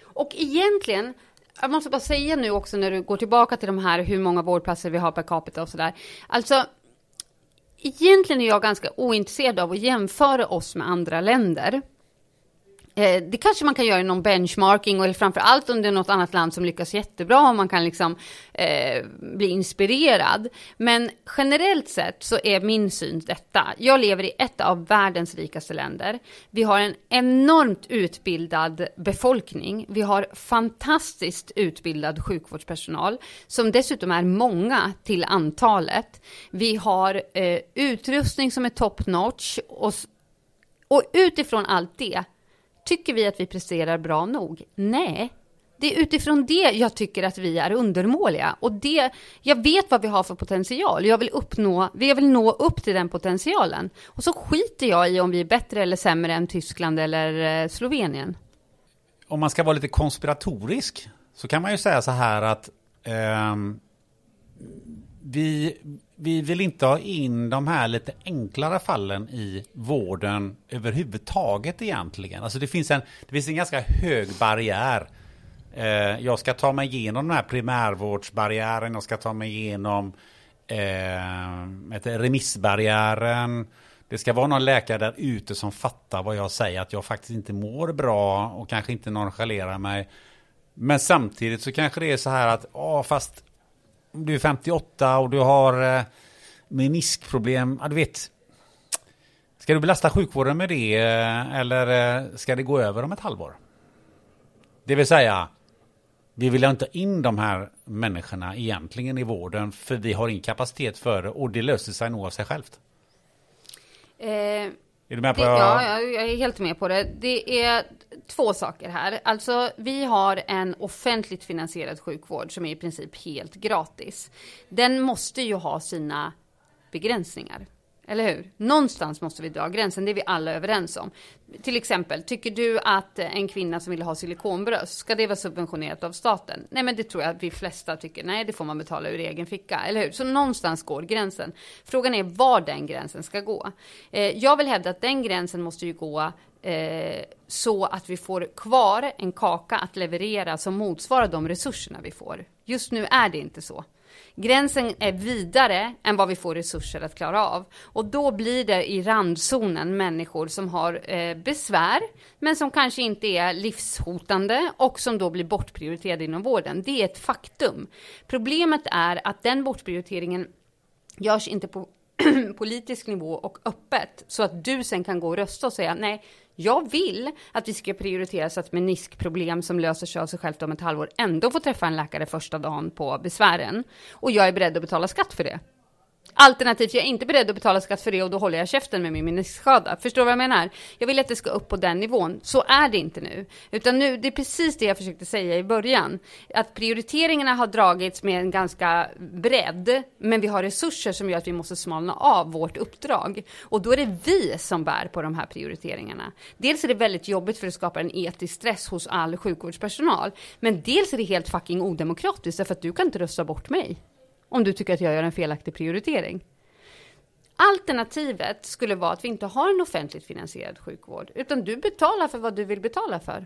Och egentligen, jag måste bara säga nu också när du går tillbaka till de här hur många vårdplatser vi har per capita och sådär. Alltså, egentligen är jag ganska ointresserad av att jämföra oss med andra länder. Eh, det kanske man kan göra i någon benchmarking eller framför allt om det är något annat land som lyckas jättebra och man kan liksom eh, bli inspirerad. Men generellt sett så är min syn detta. Jag lever i ett av världens rikaste länder. Vi har en enormt utbildad befolkning. Vi har fantastiskt utbildad sjukvårdspersonal som dessutom är många till antalet. Vi har eh, utrustning som är top notch och, och utifrån allt det Tycker vi att vi presterar bra nog? Nej. Det är utifrån det jag tycker att vi är undermåliga. Och det, jag vet vad vi har för potential. Jag vill, uppnå, jag vill nå upp till den potentialen. Och så skiter jag i om vi är bättre eller sämre än Tyskland eller eh, Slovenien. Om man ska vara lite konspiratorisk så kan man ju säga så här att eh, vi, vi vill inte ha in de här lite enklare fallen i vården överhuvudtaget egentligen. Alltså det finns en, det finns en ganska hög barriär. Eh, jag ska ta mig igenom den här primärvårdsbarriären, jag ska ta mig igenom eh, remissbarriären. Det ska vara någon läkare där ute som fattar vad jag säger, att jag faktiskt inte mår bra och kanske inte nonchalerar mig. Men samtidigt så kanske det är så här att, ja fast du är 58 och du har eh, meniskproblem. Ja, du vet. Ska du belasta sjukvården med det eh, eller eh, ska det gå över om ett halvår? Det vill säga, vi vill inte in de här människorna egentligen i vården för vi har ingen kapacitet för det och det löser sig nog av sig självt. Eh, är du med på det, Ja, jag är helt med på det. Det är två saker här. Alltså, vi har en offentligt finansierad sjukvård som är i princip helt gratis. Den måste ju ha sina begränsningar. Eller hur? Någonstans måste vi dra gränsen, det är vi alla överens om. Till exempel, tycker du att en kvinna som vill ha silikonbröst, ska det vara subventionerat av staten? Nej, men det tror jag att vi flesta tycker, nej, det får man betala ur egen ficka, eller hur? Så någonstans går gränsen. Frågan är var den gränsen ska gå. Eh, jag vill hävda att den gränsen måste ju gå eh, så att vi får kvar en kaka att leverera som motsvarar de resurserna vi får. Just nu är det inte så. Gränsen är vidare än vad vi får resurser att klara av. Och då blir det i randzonen människor som har eh, besvär, men som kanske inte är livshotande och som då blir bortprioriterade inom vården. Det är ett faktum. Problemet är att den bortprioriteringen görs inte på politisk nivå och öppet så att du sen kan gå och rösta och säga nej, jag vill att vi ska prioritera så att meniskproblem som löser sig av sig självt om ett halvår ändå får träffa en läkare första dagen på besvären. Och jag är beredd att betala skatt för det. Alternativt, jag är inte beredd att betala skatt för det och då håller jag käften med min meniskskada. Förstår du vad jag menar? Jag vill att det ska upp på den nivån. Så är det inte nu. Utan nu, det är precis det jag försökte säga i början. Att prioriteringarna har dragits med en ganska bredd, men vi har resurser som gör att vi måste smalna av vårt uppdrag. Och då är det vi som bär på de här prioriteringarna. Dels är det väldigt jobbigt för att skapa en etisk stress hos all sjukvårdspersonal. Men dels är det helt fucking odemokratiskt, därför att du kan inte rösta bort mig om du tycker att jag gör en felaktig prioritering. Alternativet skulle vara att vi inte har en offentligt finansierad sjukvård, utan du betalar för vad du vill betala för.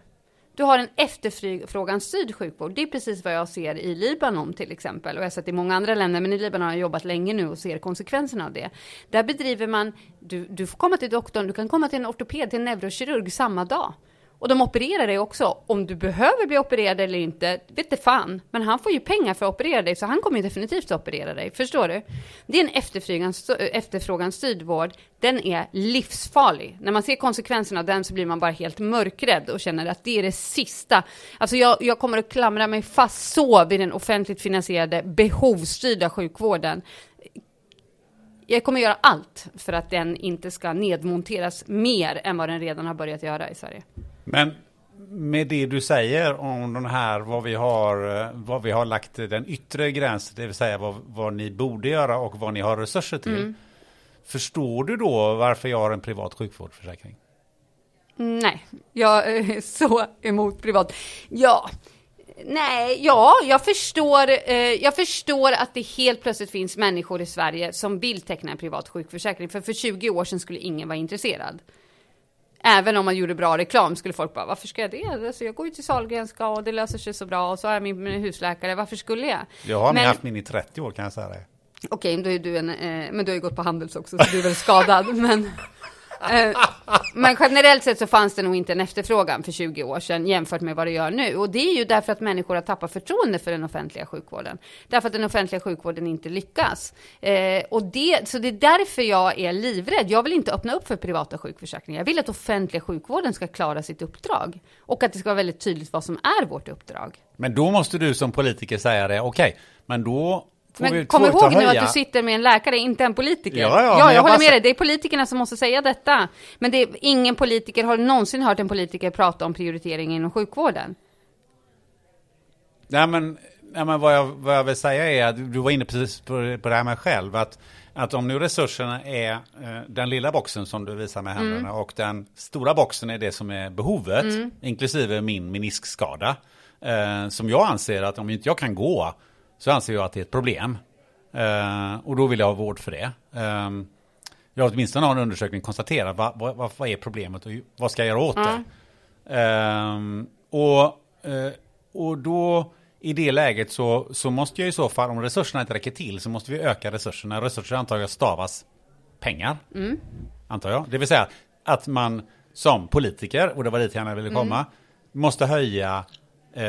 Du har en efterfråganstyrd sjukvård. Det är precis vad jag ser i Libanon till exempel. Och jag har sett i många andra länder, men i Libanon har jag jobbat länge nu och ser konsekvenserna av det. Där bedriver man, du, du får komma till doktorn, du kan komma till en ortoped, till en neurokirurg samma dag. Och de opererar dig också. Om du behöver bli opererad eller inte, vet det fan. Men han får ju pengar för att operera dig, så han kommer ju definitivt att operera dig. Förstår du? Det är en efterfråganstyrd vård. Den är livsfarlig. När man ser konsekvenserna av den så blir man bara helt mörkrädd och känner att det är det sista. Alltså jag, jag kommer att klamra mig fast så vid den offentligt finansierade behovsstyrda sjukvården jag kommer göra allt för att den inte ska nedmonteras mer än vad den redan har börjat göra i Sverige. Men med det du säger om den här, vad vi har, eh, vad vi har lagt den yttre gränsen, det vill säga vad, vad ni borde göra och vad ni har resurser till. Mm. Förstår du då varför jag har en privat sjukvårdsförsäkring? Nej, jag är så emot privat. Ja, Nej, ja, jag förstår, eh, jag förstår att det helt plötsligt finns människor i Sverige som vill teckna en privat sjukförsäkring. För för 20 år sedan skulle ingen vara intresserad. Även om man gjorde bra reklam skulle folk bara, varför ska jag det? Alltså, jag går ju till Sahlgrenska och det löser sig så bra och så är min husläkare, varför skulle jag? Jag har Men... haft min i 30 år kan jag säga det. Okej, då är du en, eh, men du har ju gått på Handels också så du är väl skadad. men... Eh, men generellt sett så fanns det nog inte en efterfrågan för 20 år sedan jämfört med vad det gör nu. Och det är ju därför att människor har tappat förtroende för den offentliga sjukvården. Därför att den offentliga sjukvården inte lyckas. Eh, och det, så det är därför jag är livrädd. Jag vill inte öppna upp för privata sjukförsäkringar. Jag vill att offentliga sjukvården ska klara sitt uppdrag. Och att det ska vara väldigt tydligt vad som är vårt uppdrag. Men då måste du som politiker säga det, okej, okay, men då men kom ihåg nu att du sitter med en läkare, inte en politiker. Ja, ja, ja jag, jag håller med dig. Det är politikerna som måste säga detta. Men det är, ingen politiker har någonsin hört en politiker prata om prioritering inom sjukvården. Nej, men, nej, men vad, jag, vad jag vill säga är att du var inne precis på, på det här med själv. Att, att om nu resurserna är eh, den lilla boxen som du visar med händerna mm. och den stora boxen är det som är behovet, mm. inklusive min meniskskada. Eh, som jag anser att om inte jag kan gå så anser jag att det är ett problem. Uh, och då vill jag ha vård för det. Um, jag åtminstone har en undersökning konstaterat vad, vad, vad är problemet och vad ska jag göra åt det. Um, och, uh, och då i det läget så, så måste jag i så fall, om resurserna inte räcker till, så måste vi öka resurserna. Resurser antar jag stavas pengar. Mm. Antar jag. Det vill säga att man som politiker, och det var dit jag ville komma, mm. måste höja eh,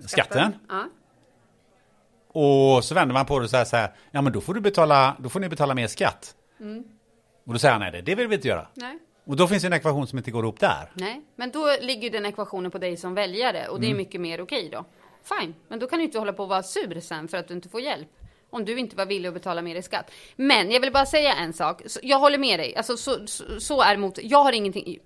skatten. skatten. Ja. Och så vänder man på det och säger så här, ja men då får, du betala, då får ni betala mer skatt. Mm. Och då säger han, nej det, det vill vi inte göra. Nej. Och då finns det en ekvation som inte går ihop där. Nej, men då ligger den ekvationen på dig som väljare och det är mm. mycket mer okej då. Fine, men då kan du inte hålla på att vara sur sen för att du inte får hjälp. Om du inte var villig att betala mer i skatt. Men jag vill bara säga en sak. Jag håller med dig. Alltså så, så, så är mot. Jag har ingenting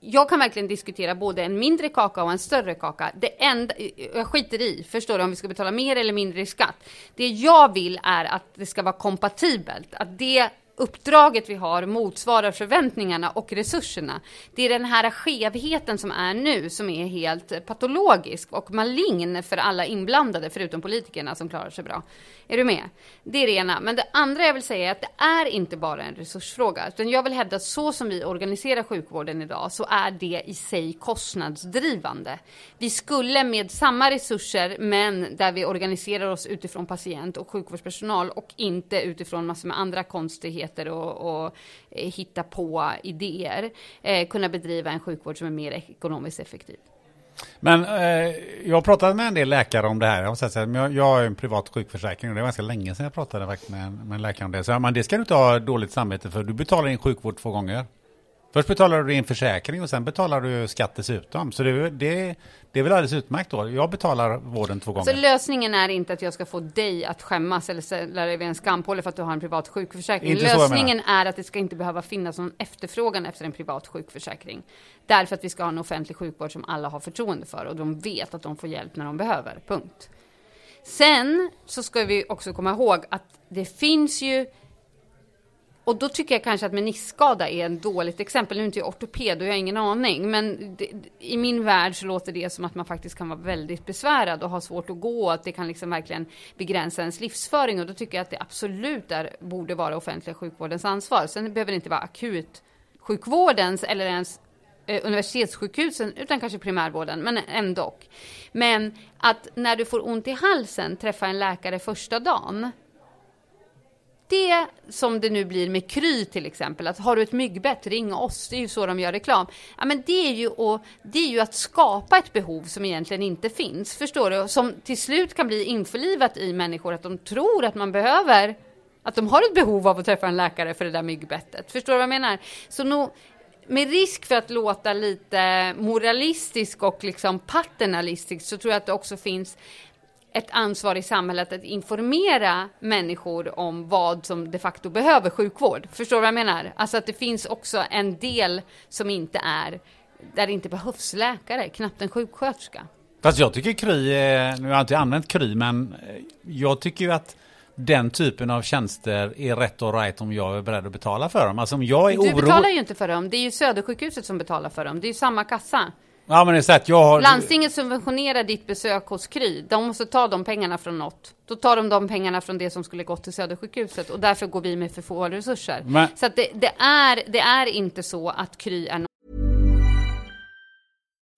jag kan verkligen diskutera både en mindre kaka och en större kaka. Det enda, jag skiter i, förstår du, om vi ska betala mer eller mindre i skatt. Det jag vill är att det ska vara kompatibelt, att det uppdraget vi har motsvarar förväntningarna och resurserna. Det är den här skevheten som är nu som är helt patologisk och malign för alla inblandade, förutom politikerna som klarar sig bra. Är du med? Det är det ena. Men det andra jag vill säga är att det är inte bara en resursfråga, utan jag vill hävda att så som vi organiserar sjukvården idag så är det i sig kostnadsdrivande. Vi skulle med samma resurser, men där vi organiserar oss utifrån patient och sjukvårdspersonal och inte utifrån massor med andra konstigheter och, eh, och hitta på idéer, eh, kunna bedriva en sjukvård som är mer ekonomiskt effektiv. Men eh, jag har pratat med en del läkare om det här. Jag har, sagt, jag, jag har en privat sjukförsäkring och det var ganska länge sedan jag pratade med, med en läkare om det. Så men det ska du inte ha dåligt samvete för. Du betalar in sjukvård två gånger. Först betalar du din försäkring och sen betalar du skatt dessutom. Så det, det, det är väl alldeles utmärkt då. Jag betalar vården två gånger. Så lösningen är inte att jag ska få dig att skämmas eller ställa dig vid en skampåle för att du har en privat sjukförsäkring. Inte lösningen är att det ska inte behöva finnas någon efterfrågan efter en privat sjukförsäkring. Därför att vi ska ha en offentlig sjukvård som alla har förtroende för och de vet att de får hjälp när de behöver. Punkt. Sen så ska vi också komma ihåg att det finns ju och då tycker jag kanske att meniskskada är ett dåligt exempel. Nu är inte jag ortoped och jag har ingen aning. Men det, i min värld så låter det som att man faktiskt kan vara väldigt besvärad och ha svårt att gå. Att det kan liksom verkligen begränsa ens livsföring. Och då tycker jag att det absolut är, borde vara offentliga sjukvårdens ansvar. Sen behöver det inte vara akut sjukvårdens eller ens eh, universitetssjukhusen utan kanske primärvården, men ändå. Men att när du får ont i halsen träffa en läkare första dagen det som det nu blir med Kry till exempel, att har du ett myggbett, ring oss, det är ju så de gör reklam. Ja, men det är, ju att, det är ju att skapa ett behov som egentligen inte finns, förstår du? Som till slut kan bli införlivat i människor, att de tror att man behöver, att de har ett behov av att träffa en läkare för det där myggbettet. Förstår du vad jag menar? Så nog, med risk för att låta lite moralistisk och liksom paternalistisk så tror jag att det också finns ett ansvar i samhället att informera människor om vad som de facto behöver sjukvård. Förstår du vad jag menar? Alltså att det finns också en del som inte är, där det inte behövs läkare, knappt en sjuksköterska. Fast jag tycker Kry, nu har jag inte använt Kry, men jag tycker ju att den typen av tjänster är rätt och right om jag är beredd att betala för dem. Alltså om jag är du oro... betalar ju inte för dem, det är ju Södersjukhuset som betalar för dem, det är ju samma kassa. Ja, men att jag har... Landstinget subventionerar ditt besök hos Kry. De måste ta de pengarna från något. Då tar de de pengarna från det som skulle gått till Södersjukhuset och därför går vi med för få resurser. Men... Så det, det, är, det är inte så att Kry är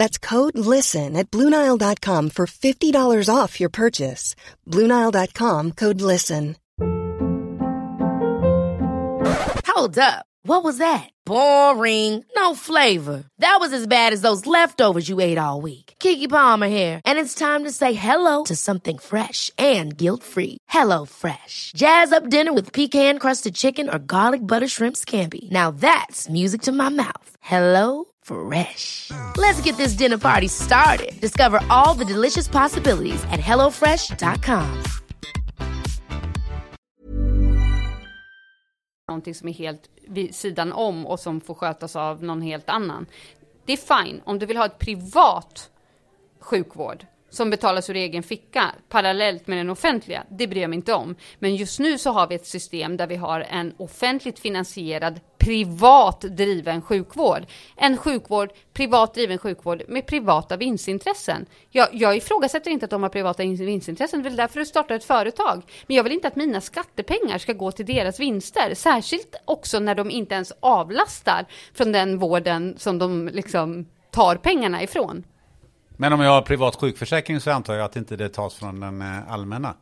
That's code LISTEN at Bluenile.com for $50 off your purchase. Bluenile.com code LISTEN. Hold up. What was that? Boring. No flavor. That was as bad as those leftovers you ate all week. Kiki Palmer here, and it's time to say hello to something fresh and guilt free. Hello, Fresh. Jazz up dinner with pecan crusted chicken or garlic butter shrimp scampi. Now that's music to my mouth. Hello? Fresh. Let's get this dinner party started. Discover all the delicious possibilities at hellofresh.com. Någonting som är helt vid sidan om och som får skötas av någon helt annan. Det är fine om du vill ha ett privat sjukvård som betalas ur egen ficka parallellt med den offentliga, det bryr jag mig inte om. Men just nu så har vi ett system där vi har en offentligt finansierad privat driven sjukvård. En sjukvård, privat driven sjukvård med privata vinstintressen. Jag, jag ifrågasätter inte att de har privata vinstintressen, det är därför du startar ett företag. Men jag vill inte att mina skattepengar ska gå till deras vinster, särskilt också när de inte ens avlastar från den vården som de liksom tar pengarna ifrån. Men om jag har privat sjukförsäkring så antar jag att inte det tas från den eh, allmänna.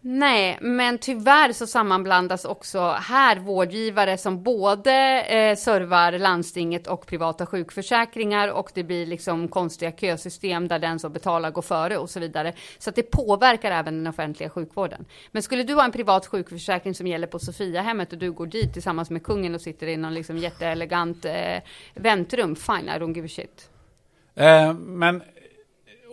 Nej, men tyvärr så sammanblandas också här vårdgivare som både eh, servar landstinget och privata sjukförsäkringar och det blir liksom konstiga kösystem där den som betalar går före och så vidare. Så att det påverkar även den offentliga sjukvården. Men skulle du ha en privat sjukförsäkring som gäller på Sofiahemmet och du går dit tillsammans med kungen och sitter i någon liksom jätteelegant eh, väntrum, fine, I don't give a shit. Eh, men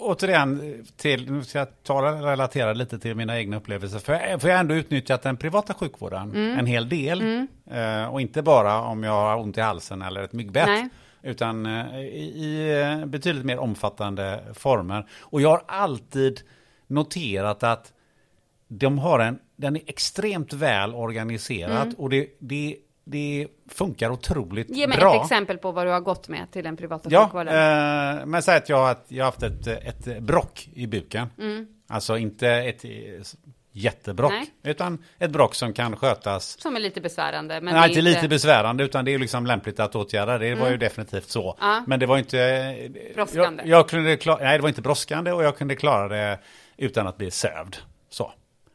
återigen, till, nu ska jag ta relatera lite till mina egna upplevelser. För, jag, för jag har ändå utnyttjat den privata sjukvården mm. en hel del. Mm. Eh, och inte bara om jag har ont i halsen eller ett myggbett. Nej. Utan eh, i, i eh, betydligt mer omfattande former. Och jag har alltid noterat att de har en, den är extremt väl organiserad. Mm. Och det, det det funkar otroligt bra. Ge mig bra. ett exempel på vad du har gått med till den privata ja, sjukvården. Eh, men säg att jag har, jag haft ett, ett brock i buken. Mm. Alltså inte ett jättebrock, Nej. utan ett brock som kan skötas. Som är lite besvärande. Men Nej, inte lite besvärande, utan det är liksom lämpligt att åtgärda. Det mm. var ju mm. definitivt så. Ja. Men det var inte... Brådskande. Jag, jag kunde klara, nej, det var inte brådskande och jag kunde klara det utan att bli sövd. Så.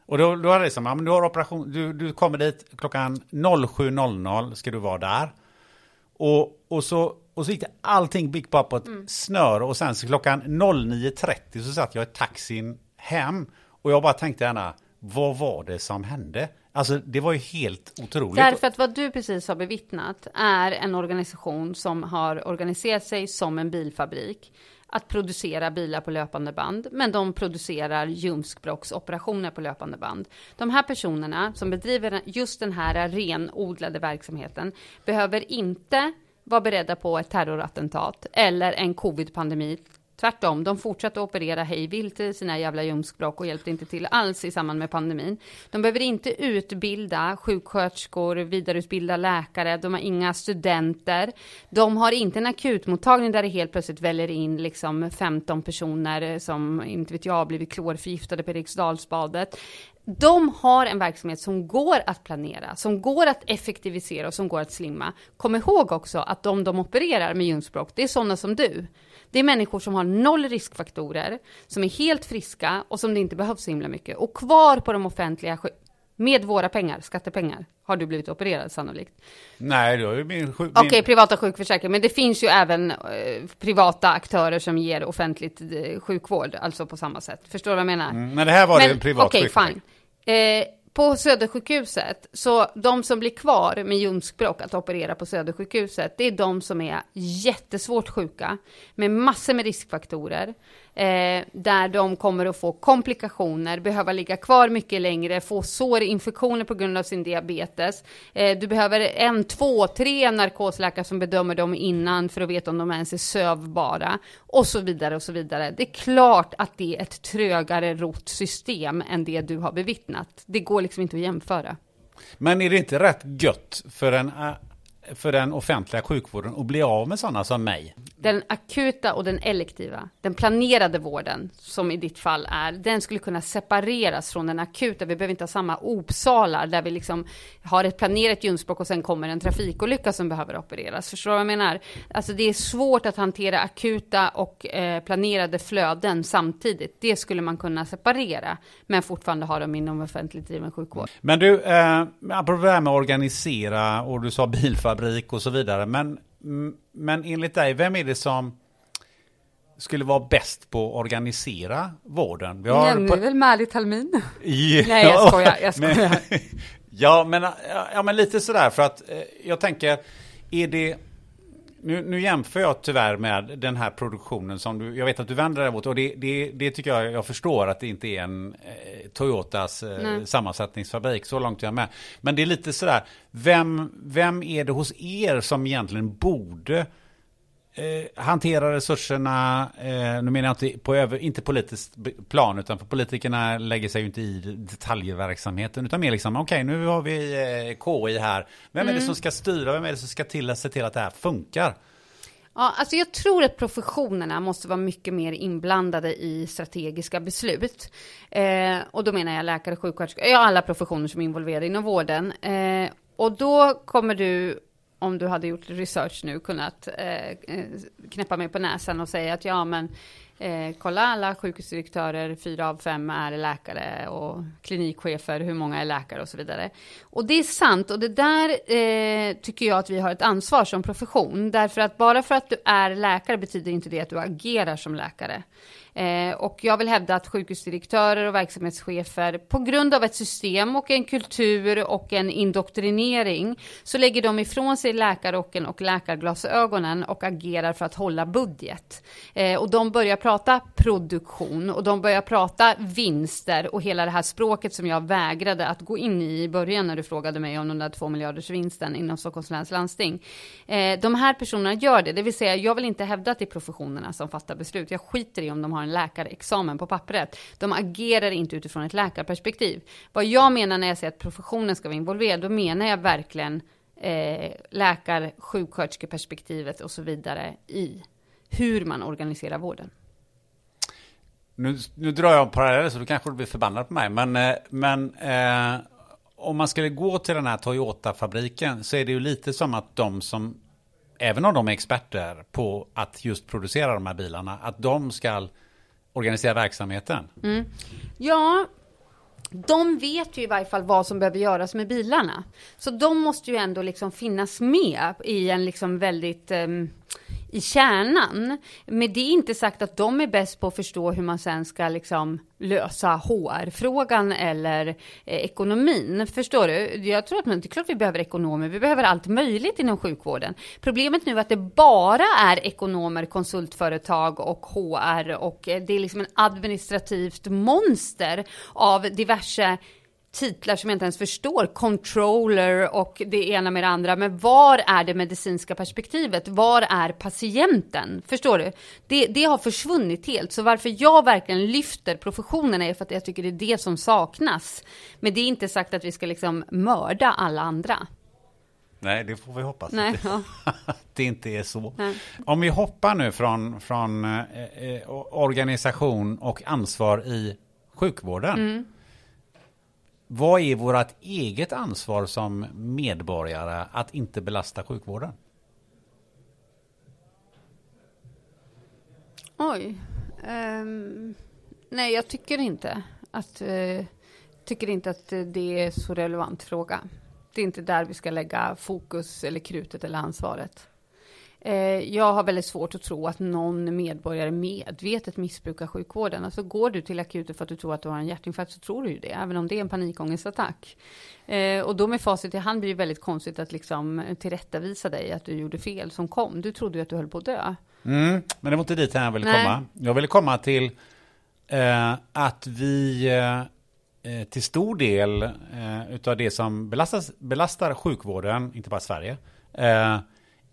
Och då, då är det som, ja, men du har operation, du, du kommer dit klockan 07.00 ska du vara där. Och, och, så, och så gick det allting gick bara på ett mm. snöre och sen så klockan 09.30 så satt jag i taxin hem. Och jag bara tänkte gärna, vad var det som hände? Alltså det var ju helt otroligt. Därför att vad du precis har bevittnat är en organisation som har organiserat sig som en bilfabrik att producera bilar på löpande band, men de producerar ljumskbråcksoperationer på löpande band. De här personerna som bedriver just den här renodlade verksamheten behöver inte vara beredda på ett terrorattentat eller en covid-pandemi Tvärtom, de fortsatte operera hejvilt i sina jävla ljumskbråck och hjälpte inte till alls i samband med pandemin. De behöver inte utbilda sjuksköterskor, vidareutbilda läkare, de har inga studenter. De har inte en akutmottagning där det helt plötsligt väljer in liksom 15 personer som, inte vet jag, blivit klorförgiftade på Eriksdalsbadet. De har en verksamhet som går att planera, som går att effektivisera och som går att slimma. Kom ihåg också att de de opererar med ljumskbråck, det är sådana som du. Det är människor som har noll riskfaktorer, som är helt friska och som det inte behövs så himla mycket. Och kvar på de offentliga med våra pengar, skattepengar, har du blivit opererad sannolikt. Nej, då är min sjuk... Okej, okay, privata sjukförsäkring, men det finns ju även eh, privata aktörer som ger offentligt eh, sjukvård, alltså på samma sätt. Förstår du vad jag menar? Mm, men det här var men, det en privat okay, sjukförsäkring. Fine. Eh, på Södersjukhuset, så de som blir kvar med ljumskbråck att operera på Södersjukhuset, det är de som är jättesvårt sjuka med massor med riskfaktorer eh, där de kommer att få komplikationer, behöva ligga kvar mycket längre, få sårinfektioner på grund av sin diabetes. Eh, du behöver en, två, tre narkosläkare som bedömer dem innan för att veta om de ens är sövbara och så vidare och så vidare. Det är klart att det är ett trögare rott system än det du har bevittnat. Det går liksom inte att jämföra. Men är det inte rätt gött för en eh, för den offentliga sjukvården att bli av med sådana som mig. Den akuta och den elektiva, den planerade vården, som i ditt fall är, den skulle kunna separeras från den akuta. Vi behöver inte ha samma opsalar där vi liksom har ett planerat ljumskbråck och sen kommer en trafikolycka som behöver opereras. Förstår du vad jag menar? Alltså det är svårt att hantera akuta och eh, planerade flöden samtidigt. Det skulle man kunna separera, men fortfarande ha dem inom offentligt driven sjukvård. Men du, eh, apropå det här med att organisera och du sa bilfabrik och så vidare. Men, men enligt dig, vem är det som skulle vara bäst på att organisera vården? Vi har Jenny på... väl Märligt Talmin? Ja, Nej, jag skojar. Jag skojar. Men, ja, men, ja, men lite sådär för att eh, jag tänker, är det nu, nu jämför jag tyvärr med den här produktionen som du, jag vet att du vänder dig mot och det, det, det tycker jag, jag förstår att det inte är en eh, Toyotas eh, sammansättningsfabrik, så långt jag är med. Men det är lite sådär, vem, vem är det hos er som egentligen borde eh, hantera resurserna, eh, nu menar jag inte på över, inte politiskt plan, utan för politikerna lägger sig ju inte i detaljverksamheten, utan mer liksom, okej, okay, nu har vi eh, KI här, vem mm. är det som ska styra, vem är det som ska till att se till att det här funkar? Ja, alltså jag tror att professionerna måste vara mycket mer inblandade i strategiska beslut. Eh, och då menar jag läkare, sjuksköterskor, ja alla professioner som är involverade inom vården. Eh, och då kommer du om du hade gjort research nu kunnat eh, eh, knäppa mig på näsan och säga att ja men eh, kolla alla sjukhusdirektörer, fyra av fem är läkare och klinikchefer, hur många är läkare och så vidare. Och det är sant och det där eh, tycker jag att vi har ett ansvar som profession. Därför att bara för att du är läkare betyder inte det att du agerar som läkare. Eh, och jag vill hävda att sjukhusdirektörer och verksamhetschefer på grund av ett system och en kultur och en indoktrinering så lägger de ifrån sig läkarrocken och läkarglasögonen och agerar för att hålla budget. Eh, och de börjar prata produktion och de börjar prata vinster och hela det här språket som jag vägrade att gå in i i början när du frågade mig om den där två miljarders vinsten inom Stockholms läns landsting. Eh, de här personerna gör det, det vill säga jag vill inte hävda att det är professionerna som fattar beslut. Jag skiter i om de har en läkarexamen på pappret. De agerar inte utifrån ett läkarperspektiv. Vad jag menar när jag säger att professionen ska vara involverad, då menar jag verkligen eh, läkar, sjuksköterskeperspektivet och så vidare i hur man organiserar vården. Nu, nu drar jag en parallell så du kanske blir förbannad på mig, men, eh, men eh, om man skulle gå till den här Toyota-fabriken så är det ju lite som att de som även om de är experter på att just producera de här bilarna, att de ska organisera verksamheten. Mm. Ja, de vet ju i varje fall vad som behöver göras med bilarna. Så de måste ju ändå liksom finnas med i en liksom väldigt um, i kärnan. Men det är inte sagt att de är bäst på att förstå hur man sen ska liksom lösa HR-frågan eller eh, ekonomin. Förstår du? Jag tror att men, det är klart vi behöver ekonomer. Vi behöver allt möjligt inom sjukvården. Problemet nu är att det bara är ekonomer, konsultföretag och HR och eh, det är liksom en administrativt monster av diverse titlar som jag inte ens förstår, controller och det ena med det andra. Men var är det medicinska perspektivet? Var är patienten? Förstår du? Det, det har försvunnit helt. Så varför jag verkligen lyfter professionerna är för att jag tycker det är det som saknas. Men det är inte sagt att vi ska liksom mörda alla andra. Nej, det får vi hoppas. Nej, att, det, ja. det inte är så. Nej. Om vi hoppar nu från, från eh, eh organisation och ansvar i sjukvården. Mm. Vad är vårt eget ansvar som medborgare att inte belasta sjukvården? Oj. Um, nej, jag tycker inte att uh, tycker inte att det är så relevant fråga. Det är inte där vi ska lägga fokus eller krutet eller ansvaret. Eh, jag har väldigt svårt att tro att någon medborgare medvetet missbrukar sjukvården. Alltså går du till akuten för att du tror att du har en hjärtinfarkt så tror du ju det, även om det är en panikångestattack. Eh, och då med facit i hand blir det väldigt konstigt att liksom tillrättavisa dig att du gjorde fel som kom. Du trodde ju att du höll på att dö. Mm, men det var inte dit jag ville Nej. komma. Jag ville komma till eh, att vi eh, eh till stor del eh, utav det som belastas, belastar sjukvården, inte bara Sverige,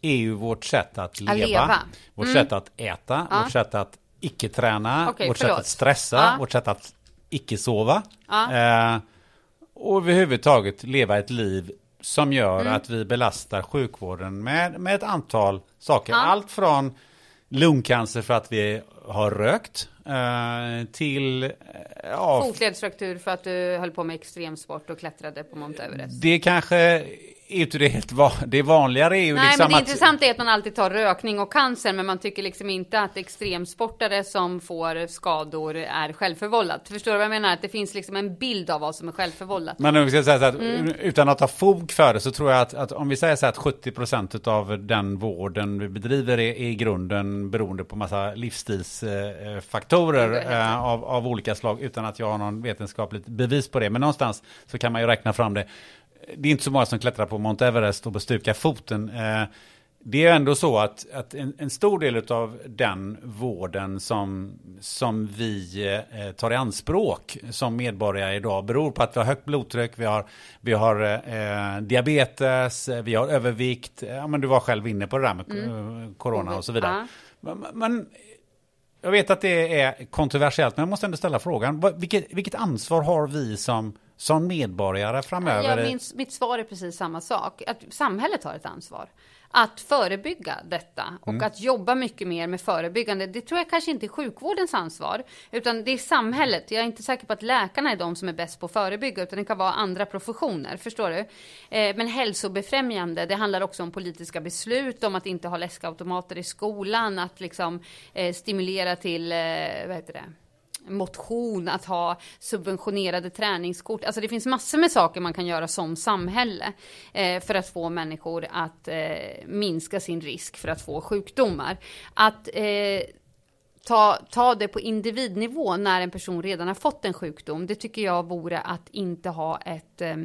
är ju vårt sätt att leva, att leva. vårt mm. sätt att äta, ja. vårt sätt att icke-träna, okay, vårt förlåt. sätt att stressa, ja. vårt sätt att icke-sova. Ja. Eh, och överhuvudtaget leva ett liv som gör mm. att vi belastar sjukvården med, med ett antal saker. Allt från lungcancer för att vi har rökt eh, till... Eh, ja, Fotledsfraktur för att du höll på med extremsport och klättrade på Mount Everest. Det kanske är inte det helt va det vanligare är ju Nej, liksom men det att... intressanta är att man alltid tar rökning och cancer, men man tycker liksom inte att extremsportare som får skador är självförvållat. Förstår du vad jag menar? Att det finns liksom en bild av vad som är självförvållat. Men om vi ska säga så att mm. utan att ha fog för det så tror jag att, att om vi säger så att 70 procent av den vården vi bedriver är, i grunden beroende på massa livsstilsfaktorer eh, av, av olika slag utan att jag har någon vetenskapligt bevis på det. Men någonstans så kan man ju räkna fram det det är inte så många som klättrar på Mount Everest och bestukar foten. Eh, det är ändå så att, att en, en, stor del av den vården som, som vi eh, tar i anspråk som medborgare idag beror på att vi har högt blodtryck, vi har, vi har eh, diabetes, vi har övervikt. Ja, men du var själv inne på det där med mm. corona och så vidare. Men, men, jag vet att det är kontroversiellt, men jag måste ändå ställa frågan. Vilket, vilket ansvar har vi som som medborgare framöver? Ja, min, mitt svar är precis samma sak. Att samhället har ett ansvar att förebygga detta och mm. att jobba mycket mer med förebyggande. Det tror jag kanske inte är sjukvårdens ansvar, utan det är samhället. Jag är inte säker på att läkarna är de som är bäst på att förebygga, utan det kan vara andra professioner. Förstår du? Eh, men hälsobefrämjande, det handlar också om politiska beslut, om att inte ha läskautomater i skolan, att liksom eh, stimulera till, eh, vad heter det? Motion, att ha subventionerade träningskort. Alltså det finns massor med saker man kan göra som samhälle eh, för att få människor att eh, minska sin risk för att få sjukdomar. Att eh, ta, ta det på individnivå när en person redan har fått en sjukdom, det tycker jag vore att inte ha ett eh,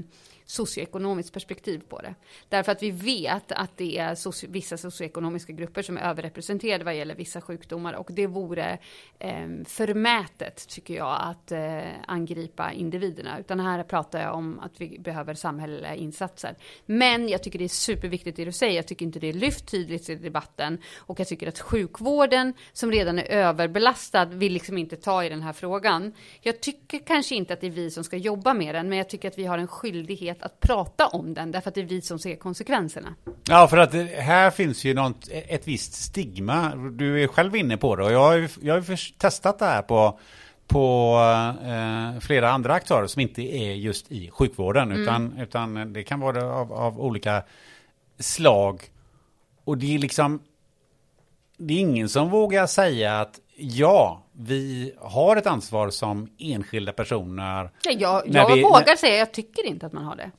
socioekonomiskt perspektiv på det. Därför att vi vet att det är socio vissa socioekonomiska grupper som är överrepresenterade vad gäller vissa sjukdomar och det vore eh, förmätet tycker jag att eh, angripa individerna. Utan här pratar jag om att vi behöver samhälleliga insatser. Men jag tycker det är superviktigt det du säger. Jag tycker inte det är lyft tydligt i debatten och jag tycker att sjukvården som redan är överbelastad vill liksom inte ta i den här frågan. Jag tycker kanske inte att det är vi som ska jobba med den, men jag tycker att vi har en skyldighet att prata om den, därför att det är vi som ser konsekvenserna. Ja, för att här finns ju något, ett visst stigma. Du är själv inne på det och jag har ju, jag har ju testat det här på på eh, flera andra aktörer som inte är just i sjukvården mm. utan, utan det kan vara av, av olika slag. Och det är liksom det är ingen som vågar säga att ja, vi har ett ansvar som enskilda personer. Ja, jag jag vi, vågar när... säga, jag tycker inte att man har det.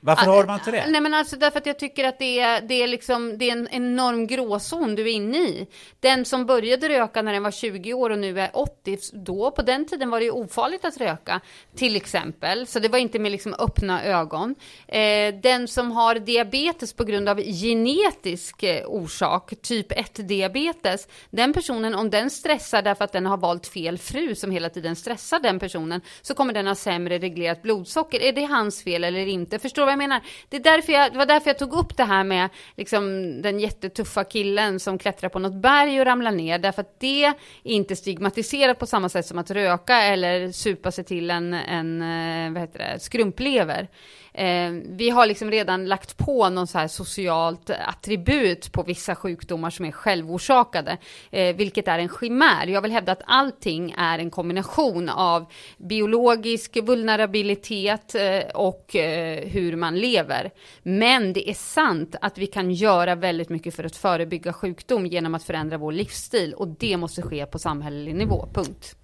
Varför har man inte det? Nej men alltså därför att jag tycker att det är, det är liksom, det är en enorm gråzon du är inne i. Den som började röka när den var 20 år och nu är 80, då på den tiden var det ju ofarligt att röka, till exempel. Så det var inte med liksom öppna ögon. Eh, den som har diabetes på grund av genetisk eh, orsak, typ 1-diabetes, den personen, om den stressar därför att den har valt fel fru som hela tiden stressar den personen, så kommer den ha sämre reglerat blodsocker. Är det hans fel eller inte? Förstår vad jag menar? Det, är därför jag, det var därför jag tog upp det här med liksom, den jättetuffa killen som klättrar på något berg och ramlar ner. Därför att det är inte stigmatiserat på samma sätt som att röka eller supa sig till en, en eh, vad heter det, skrumplever. Eh, vi har liksom redan lagt på någon så här socialt attribut på vissa sjukdomar som är självorsakade, eh, vilket är en chimär. Jag vill hävda att allting är en kombination av biologisk vulnerabilitet eh, och eh, hur man lever. Men det är sant att vi kan göra väldigt mycket för att förebygga sjukdom genom att förändra vår livsstil och det måste ske på samhällelig nivå, punkt.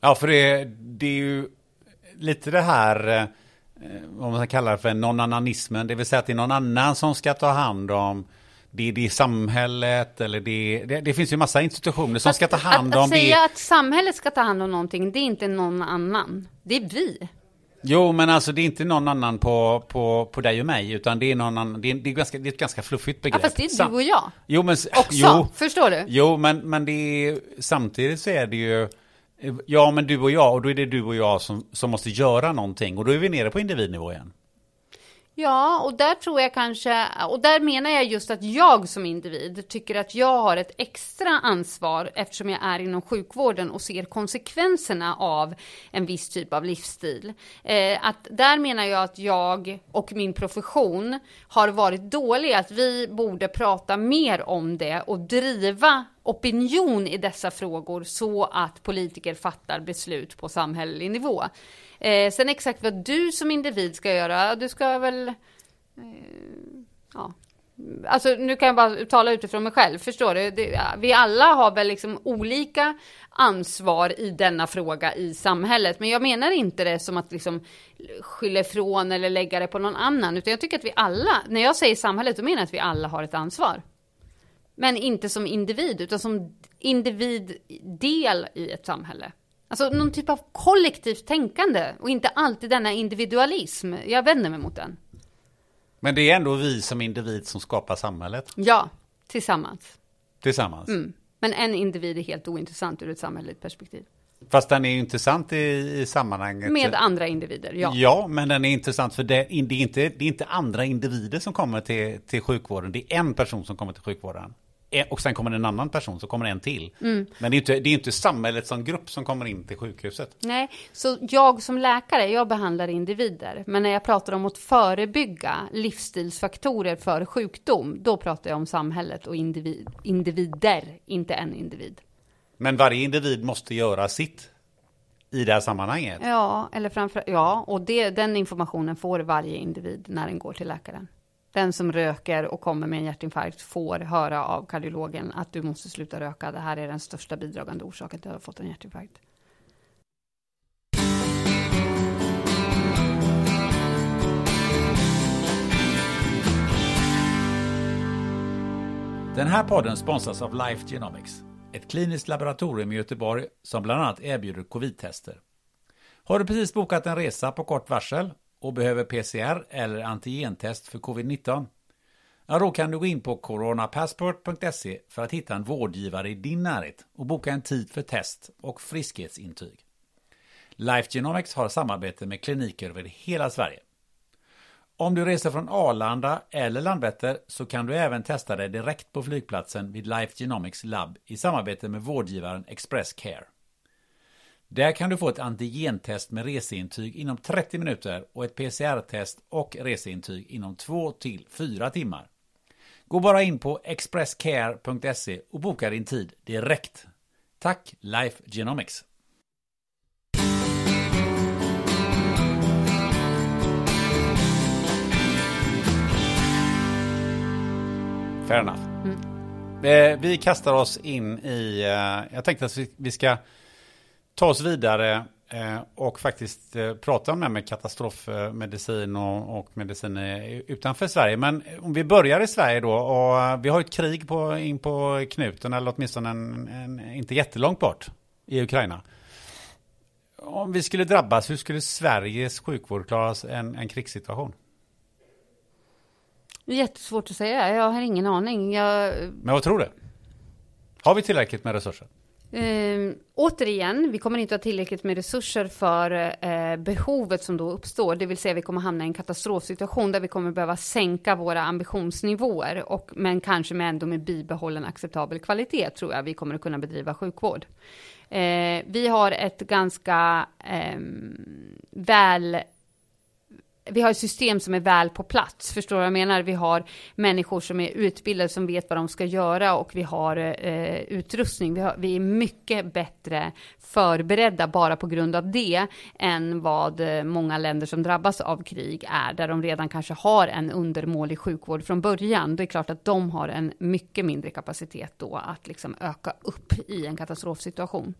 Ja, för det, det är ju lite det här eh, vad man kallar för non-annanismen, det vill säga att det är någon annan som ska ta hand om det, det är samhället eller det, det, det finns ju massa institutioner som att, ska ta hand att, om att det. Att säga att samhället ska ta hand om någonting, det är inte någon annan. Det är vi. Jo, men alltså det är inte någon annan på, på, på dig och mig, utan det är någon annan, det är, det är, ganska, det är ett ganska fluffigt begrepp. Ja, fast det är du och jag. Jo, men... Också, jo, förstår du? Jo, men, men det är, samtidigt så är det ju, Ja, men du och jag, och då är det du och jag som, som måste göra någonting. Och då är vi nere på individnivå igen. Ja, och där tror jag kanske, och där menar jag just att jag som individ tycker att jag har ett extra ansvar eftersom jag är inom sjukvården och ser konsekvenserna av en viss typ av livsstil. Eh, att där menar jag att jag och min profession har varit dåliga, att vi borde prata mer om det och driva opinion i dessa frågor så att politiker fattar beslut på samhällelig nivå. Eh, sen exakt vad du som individ ska göra, du ska väl... Eh, ja. Alltså nu kan jag bara tala utifrån mig själv, förstår du? Det, vi alla har väl liksom olika ansvar i denna fråga i samhället. Men jag menar inte det som att liksom skylla ifrån eller lägga det på någon annan. Utan jag tycker att vi alla, när jag säger samhället, då menar jag att vi alla har ett ansvar. Men inte som individ, utan som individdel i ett samhälle. Alltså någon typ av kollektivt tänkande och inte alltid denna individualism. Jag vänder mig mot den. Men det är ändå vi som individ som skapar samhället. Ja, Tillsammans. tillsammans. Mm. Men en individ är helt ointressant ur ett samhälleligt perspektiv. Fast den är ju intressant i, i sammanhanget. Med andra individer, ja. Ja, men den är intressant för det, det, är inte, det är inte andra individer som kommer till, till sjukvården. Det är en person som kommer till sjukvården. Och sen kommer en annan person, så kommer en till. Mm. Men det är, inte, det är inte samhället som grupp som kommer in till sjukhuset. Nej, så jag som läkare, jag behandlar individer. Men när jag pratar om att förebygga livsstilsfaktorer för sjukdom, då pratar jag om samhället och individ, individer, inte en individ. Men varje individ måste göra sitt i det här sammanhanget. Ja, eller framför ja, och det, den informationen får varje individ när den går till läkaren. Den som röker och kommer med en hjärtinfarkt får höra av kardiologen att du måste sluta röka. Det här är den största bidragande orsaken till att du har fått en hjärtinfarkt. Den här podden sponsras av Life Genomics, ett kliniskt laboratorium i Göteborg som bland annat erbjuder covid-tester. Har du precis bokat en resa på kort varsel och behöver PCR eller antigentest för covid-19? Ja, då kan du gå in på coronapassport.se för att hitta en vårdgivare i din närhet och boka en tid för test och friskhetsintyg. Life Genomics har samarbete med kliniker över hela Sverige. Om du reser från Arlanda eller Landvetter så kan du även testa dig direkt på flygplatsen vid Life Genomics labb i samarbete med vårdgivaren Express Care. Där kan du få ett antigentest med reseintyg inom 30 minuter och ett PCR-test och reseintyg inom 2 till 4 timmar. Gå bara in på expresscare.se och boka din tid direkt. Tack Life Genomics! Fair enough. Eh, Vi kastar oss in i, eh, jag tänkte att vi ska ta oss vidare eh, och faktiskt eh, prata med katastrofmedicin och, och medicin utanför Sverige. Men om vi börjar i Sverige då, och eh, vi har ett krig på, in på knuten, eller åtminstone en, en, inte jättelångt bort i Ukraina. Om vi skulle drabbas, hur skulle Sveriges sjukvård klara en, en krigssituation? Det är jättesvårt att säga, jag har ingen aning. Jag, Men vad tror du? Har vi tillräckligt med resurser? Eh, återigen, vi kommer inte ha tillräckligt med resurser för eh, behovet som då uppstår. Det vill säga vi kommer hamna i en katastrofsituation där vi kommer behöva sänka våra ambitionsnivåer. Och, men kanske med ändå med bibehållen acceptabel kvalitet tror jag vi kommer att kunna bedriva sjukvård. Eh, vi har ett ganska ehm, väl vi har ett system som är väl på plats. Förstår du vad jag menar? Vi har människor som är utbildade, som vet vad de ska göra och vi har eh, utrustning. Vi, har, vi är mycket bättre förberedda bara på grund av det än vad eh, många länder som drabbas av krig är, där de redan kanske har en undermålig sjukvård från början. Det är klart att de har en mycket mindre kapacitet då att liksom öka upp i en katastrofsituation.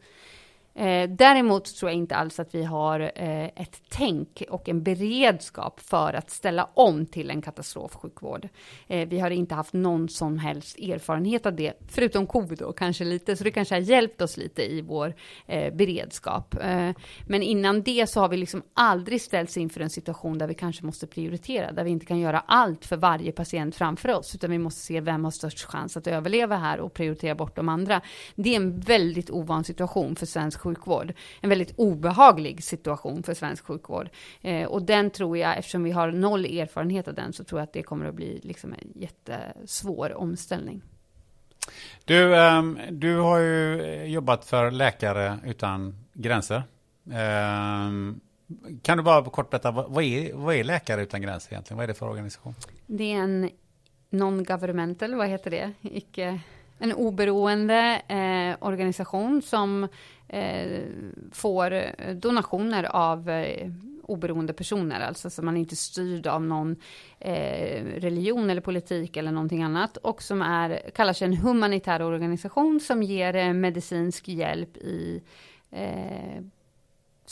Eh, däremot tror jag inte alls att vi har eh, ett tänk och en beredskap för att ställa om till en katastrofsjukvård. Eh, vi har inte haft någon som helst erfarenhet av det, förutom covid då kanske lite, så det kanske har hjälpt oss lite i vår eh, beredskap. Eh, men innan det så har vi liksom aldrig ställts inför en situation där vi kanske måste prioritera, där vi inte kan göra allt för varje patient framför oss, utan vi måste se vem har störst chans att överleva här och prioritera bort de andra. Det är en väldigt ovan situation för svensk sjukvård. En väldigt obehaglig situation för svensk sjukvård. Eh, och den tror jag, eftersom vi har noll erfarenhet av den, så tror jag att det kommer att bli liksom en jättesvår omställning. Du, ehm, du har ju jobbat för Läkare utan gränser. Ehm, kan du bara kort berätta, vad är, vad är Läkare utan gränser egentligen? Vad är det för organisation? Det är en non-governmental, vad heter det? Icke, en oberoende eh, organisation som eh, Eh, får eh, donationer av eh, oberoende personer, alltså så man är inte styrd av någon eh, religion eller politik eller någonting annat och som är, kallar sig en humanitär organisation som ger eh, medicinsk hjälp i eh,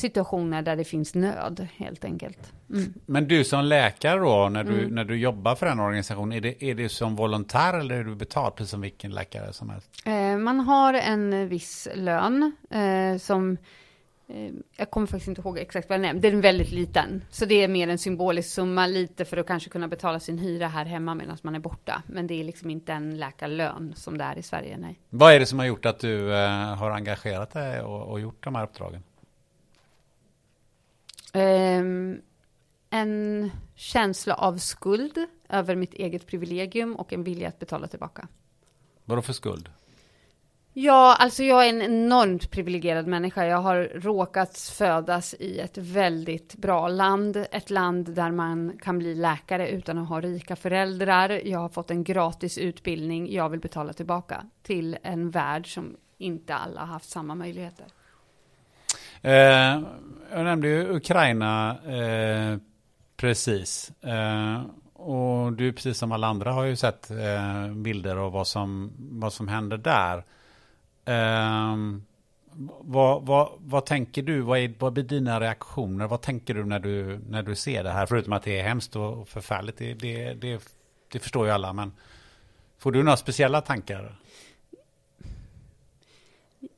situationer där det finns nöd helt enkelt. Mm. Men du som läkare då, när du, Mm. när du jobbar för den organisationen, är det, är det som volontär eller är du betald precis som vilken läkare som helst? Eh, man har en viss lön eh, som Eh, jag kommer faktiskt inte ihåg exakt vad den är, den är väldigt liten. Så det är mer en symbolisk summa, lite för att kanske kunna betala sin hyra här hemma medan man är borta. Men det är liksom inte en läkarlön som det är i Sverige, nej. Vad är det som har gjort att du eh, har engagerat dig och, och, gjort de här uppdragen? Um, en känsla av skuld över mitt eget privilegium och en vilja att betala tillbaka. Vadå för skuld? Ja, alltså jag är en enormt privilegierad människa. Jag har råkat födas i ett väldigt bra land. Ett land där man kan bli läkare utan att ha rika föräldrar. Jag har fått en gratis utbildning. Jag vill betala tillbaka till en värld som inte alla har haft samma möjligheter. Eh, jag nämnde ju Ukraina eh, precis. Eh, och du, precis som alla andra, har ju sett eh, bilder av vad som, vad som händer där. Ehm, vad, vad, vad tänker du? Vad, är, vad blir dina reaktioner? Vad tänker du när du, när du ser det här? Förutom att det är hemskt och förfärligt. Det, det, det, det förstår ju alla. Men får du några speciella tankar?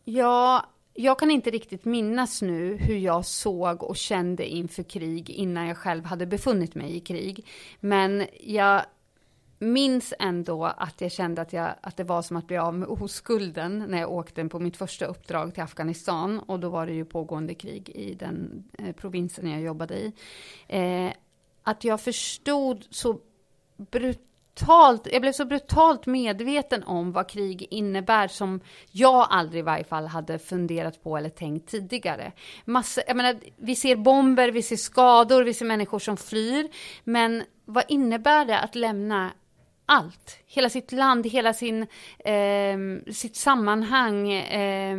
Ja, jag kan inte riktigt minnas nu hur jag såg och kände inför krig innan jag själv hade befunnit mig i krig. Men jag minns ändå att jag kände att, jag, att det var som att bli av med oskulden när jag åkte på mitt första uppdrag till Afghanistan. Och då var det ju pågående krig i den eh, provinsen jag jobbade i. Eh, att jag förstod så brutalt, jag blev så brutalt medveten om vad krig innebär som jag aldrig i varje fall hade funderat på eller tänkt tidigare. Massa, jag menar, vi ser bomber, vi ser skador, vi ser människor som flyr. Men vad innebär det att lämna allt. Hela sitt land, hela sin, eh, sitt sammanhang, eh,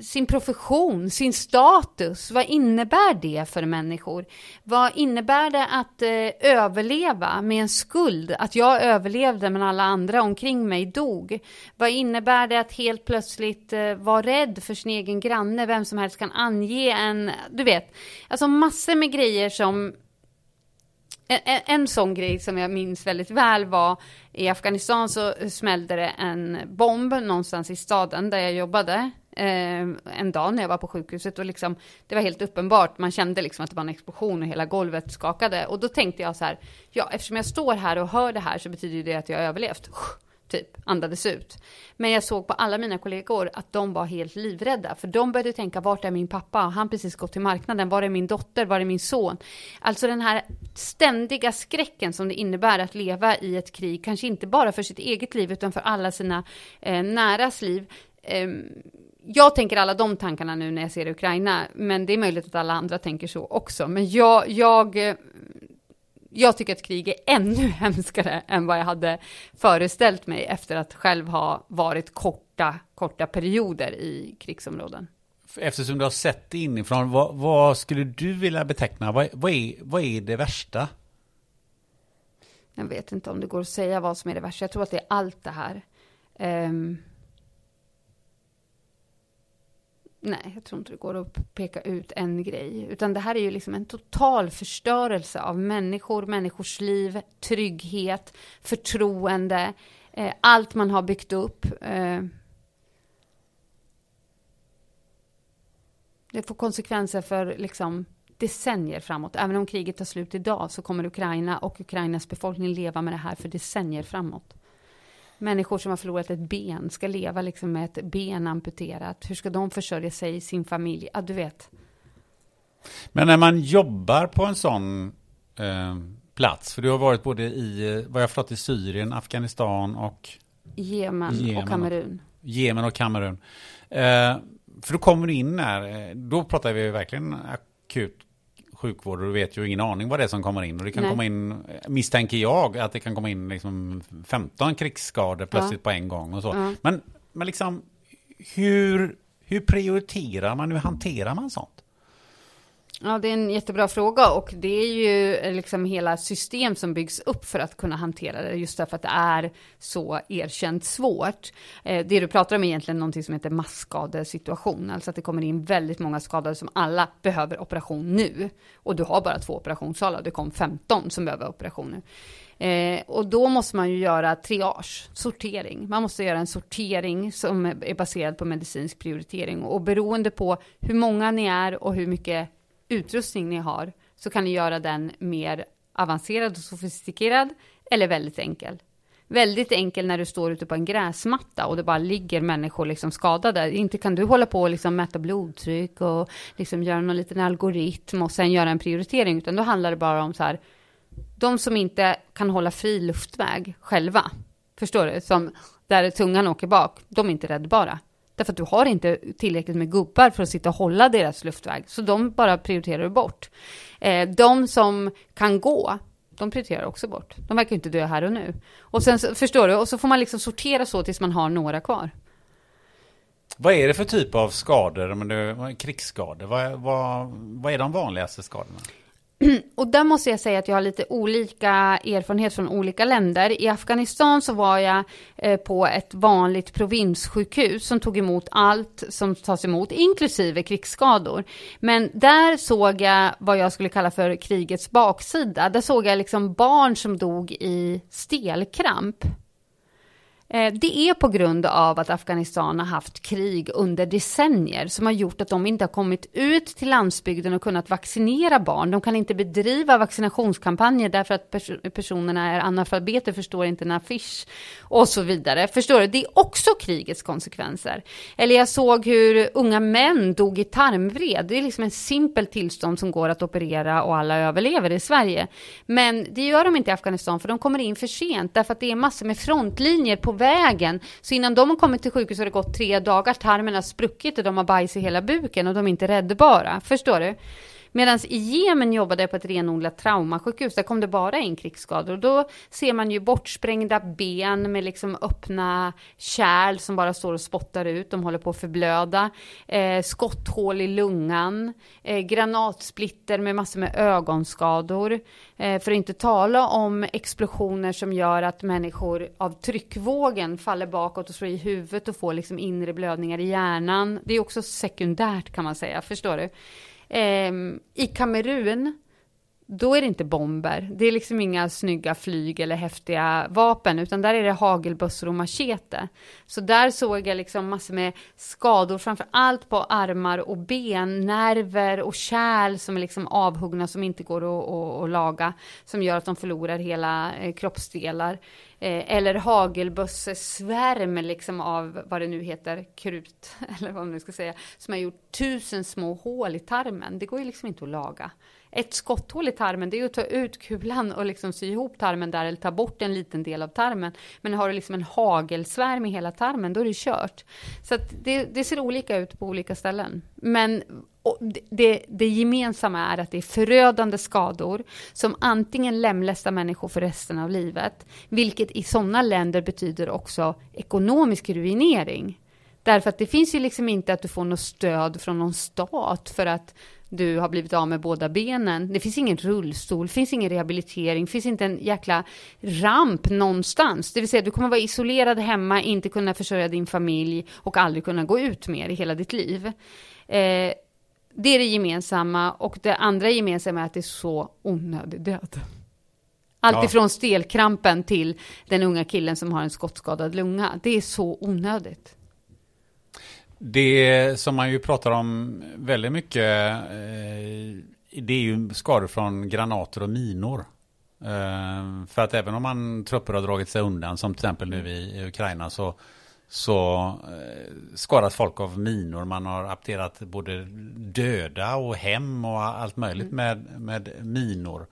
sin profession, sin status. Vad innebär det för människor? Vad innebär det att eh, överleva med en skuld? Att jag överlevde men alla andra omkring mig dog. Vad innebär det att helt plötsligt eh, vara rädd för sin egen granne? Vem som helst kan ange en, du vet. Alltså massor med grejer som en, en sån grej som jag minns väldigt väl var i Afghanistan så smällde det en bomb någonstans i staden där jag jobbade. Eh, en dag när jag var på sjukhuset och liksom, det var helt uppenbart, man kände liksom att det var en explosion och hela golvet skakade. Och då tänkte jag så här, ja eftersom jag står här och hör det här så betyder det att jag har överlevt typ andades ut. Men jag såg på alla mina kollegor att de var helt livrädda, för de började tänka, vart är min pappa? Har han precis gått till marknaden? Var är min dotter? Var är min son? Alltså den här ständiga skräcken som det innebär att leva i ett krig, kanske inte bara för sitt eget liv, utan för alla sina eh, näras liv. Eh, jag tänker alla de tankarna nu när jag ser Ukraina, men det är möjligt att alla andra tänker så också. Men jag, jag jag tycker att krig är ännu hemskare än vad jag hade föreställt mig efter att själv ha varit korta, korta perioder i krigsområden. Eftersom du har sett det inifrån, vad, vad skulle du vilja beteckna? Vad, vad, är, vad är det värsta? Jag vet inte om det går att säga vad som är det värsta. Jag tror att det är allt det här. Um, Nej, jag tror inte det går att peka ut en grej. Utan det här är ju liksom en total förstörelse av människor, människors liv, trygghet, förtroende, eh, allt man har byggt upp. Eh, det får konsekvenser för liksom decennier framåt. Även om kriget tar slut idag så kommer Ukraina och Ukrainas befolkning leva med det här för decennier framåt människor som har förlorat ett ben ska leva liksom med ett ben amputerat. Hur ska de försörja sig, sin familj? Ja, du vet. Men när man jobbar på en sån eh, plats, för du har varit både i, vad jag förstått, i Syrien, Afghanistan och Jemen, Jemen och Kamerun. Jemen och Kamerun. Eh, för då kommer du in där, eh, då pratar vi verkligen akut sjukvård och du vet ju ingen aning vad det är som kommer in. Och det kan Nej. komma in, misstänker jag, att det kan komma in liksom 15 krigsskador plötsligt ja. på en gång och så. Ja. Men, men liksom, hur, hur prioriterar man, hur hanterar man sånt? Ja, det är en jättebra fråga och det är ju eh, liksom hela system som byggs upp för att kunna hantera det, just därför att det är så erkänt svårt. Eh, det du pratar om är egentligen någonting som heter masskadesituation, alltså att det kommer in väldigt många skadade som alla behöver operation nu. Och du har bara två operationssalar, det kom 15 som behöver operation nu. Eh, och då måste man ju göra triage, sortering. Man måste göra en sortering som är baserad på medicinsk prioritering. Och beroende på hur många ni är och hur mycket utrustning ni har så kan ni göra den mer avancerad och sofistikerad eller väldigt enkel. Väldigt enkel när du står ute på en gräsmatta och det bara ligger människor liksom skadade. Inte kan du hålla på och liksom mäta blodtryck och liksom göra någon liten algoritm och sen göra en prioritering, utan då handlar det bara om så här, de som inte kan hålla fri luftväg själva, förstår du, som där tungan åker bak, de är inte räddbara. Därför att du har inte tillräckligt med gubbar för att sitta och hålla deras luftväg. Så de bara prioriterar du bort. Eh, de som kan gå, de prioriterar också bort. De verkar inte dö här och nu. Och sen, förstår du, och så får man liksom sortera så tills man har några kvar. Vad är det för typ av skador, men det, krigsskador? Vad, vad, vad är de vanligaste skadorna? Och där måste jag säga att jag har lite olika erfarenhet från olika länder. I Afghanistan så var jag eh, på ett vanligt provinssjukhus som tog emot allt som tas emot, inklusive krigsskador. Men där såg jag vad jag skulle kalla för krigets baksida. Där såg jag liksom barn som dog i stelkramp. Eh, det är på grund av att Afghanistan har haft krig under decennier som har gjort att de inte har kommit ut till landsbygden och kunnat vaccinera barn. De kan inte bedriva vaccinationskampanjer därför att pers personerna är analfabeter, förstår inte en affisch och så vidare. Förstår du? Det är också krigets konsekvenser. Eller jag såg hur unga män dog i tarmvred. Det är liksom en simpel tillstånd som går att operera och alla överlever i Sverige. Men det gör de inte i Afghanistan för de kommer in för sent därför att det är massor med frontlinjer på vägen. Så innan de har kommit till sjukhus har det gått tre dagar, tarmen har spruckit och de har bajs i hela buken och de är inte räddbara. Förstår du? Medan i Jemen jobbade jag på ett renodlat traumasjukhus, där kom det bara in krigsskador. Och då ser man ju bortsprängda ben med liksom öppna kärl som bara står och spottar ut, de håller på att förblöda. Eh, skotthål i lungan, eh, granatsplitter med massor med ögonskador. Eh, för att inte tala om explosioner som gör att människor av tryckvågen faller bakåt och slår i huvudet och får liksom inre blödningar i hjärnan. Det är också sekundärt kan man säga, förstår du? Eh, I Kamerun, då är det inte bomber. Det är liksom inga snygga flyg eller häftiga vapen, utan där är det hagelbössor och machete. Så där såg jag liksom massor med skador, framför allt på armar och ben, nerver och kärl som är liksom avhuggna som inte går att, att, att laga, som gör att de förlorar hela eh, kroppsdelar. Eh, eller hagelbössesvärm liksom av vad det nu heter, krut, eller vad man nu ska säga, som har gjort tusen små hål i tarmen. Det går ju liksom inte att laga. Ett skotthål i tarmen, det är att ta ut kulan och liksom sy ihop tarmen där eller ta bort en liten del av tarmen. Men har du liksom en hagelsvärm i hela tarmen, då är det kört. Så det, det, ser olika ut på olika ställen. Men det, det, gemensamma är att det är förödande skador som antingen lemlästar människor för resten av livet, vilket i sådana länder betyder också ekonomisk ruinering. Därför att det finns ju liksom inte att du får något stöd från någon stat för att du har blivit av med båda benen. Det finns ingen rullstol, finns ingen rehabilitering, finns inte en jäkla ramp någonstans. Det vill säga, du kommer vara isolerad hemma, inte kunna försörja din familj och aldrig kunna gå ut mer i hela ditt liv. Eh, det är det gemensamma och det andra gemensamma är att det är så onödig död. Allt ja. ifrån stelkrampen till den unga killen som har en skottskadad lunga. Det är så onödigt. Det som man ju pratar om väldigt mycket, eh, det är ju skador från granater och minor. Eh, för att även om man trupper har dragit sig undan, som till exempel nu i Ukraina, så, så eh, skadas folk av minor. Man har apterat både döda och hem och allt möjligt mm. med, med minor.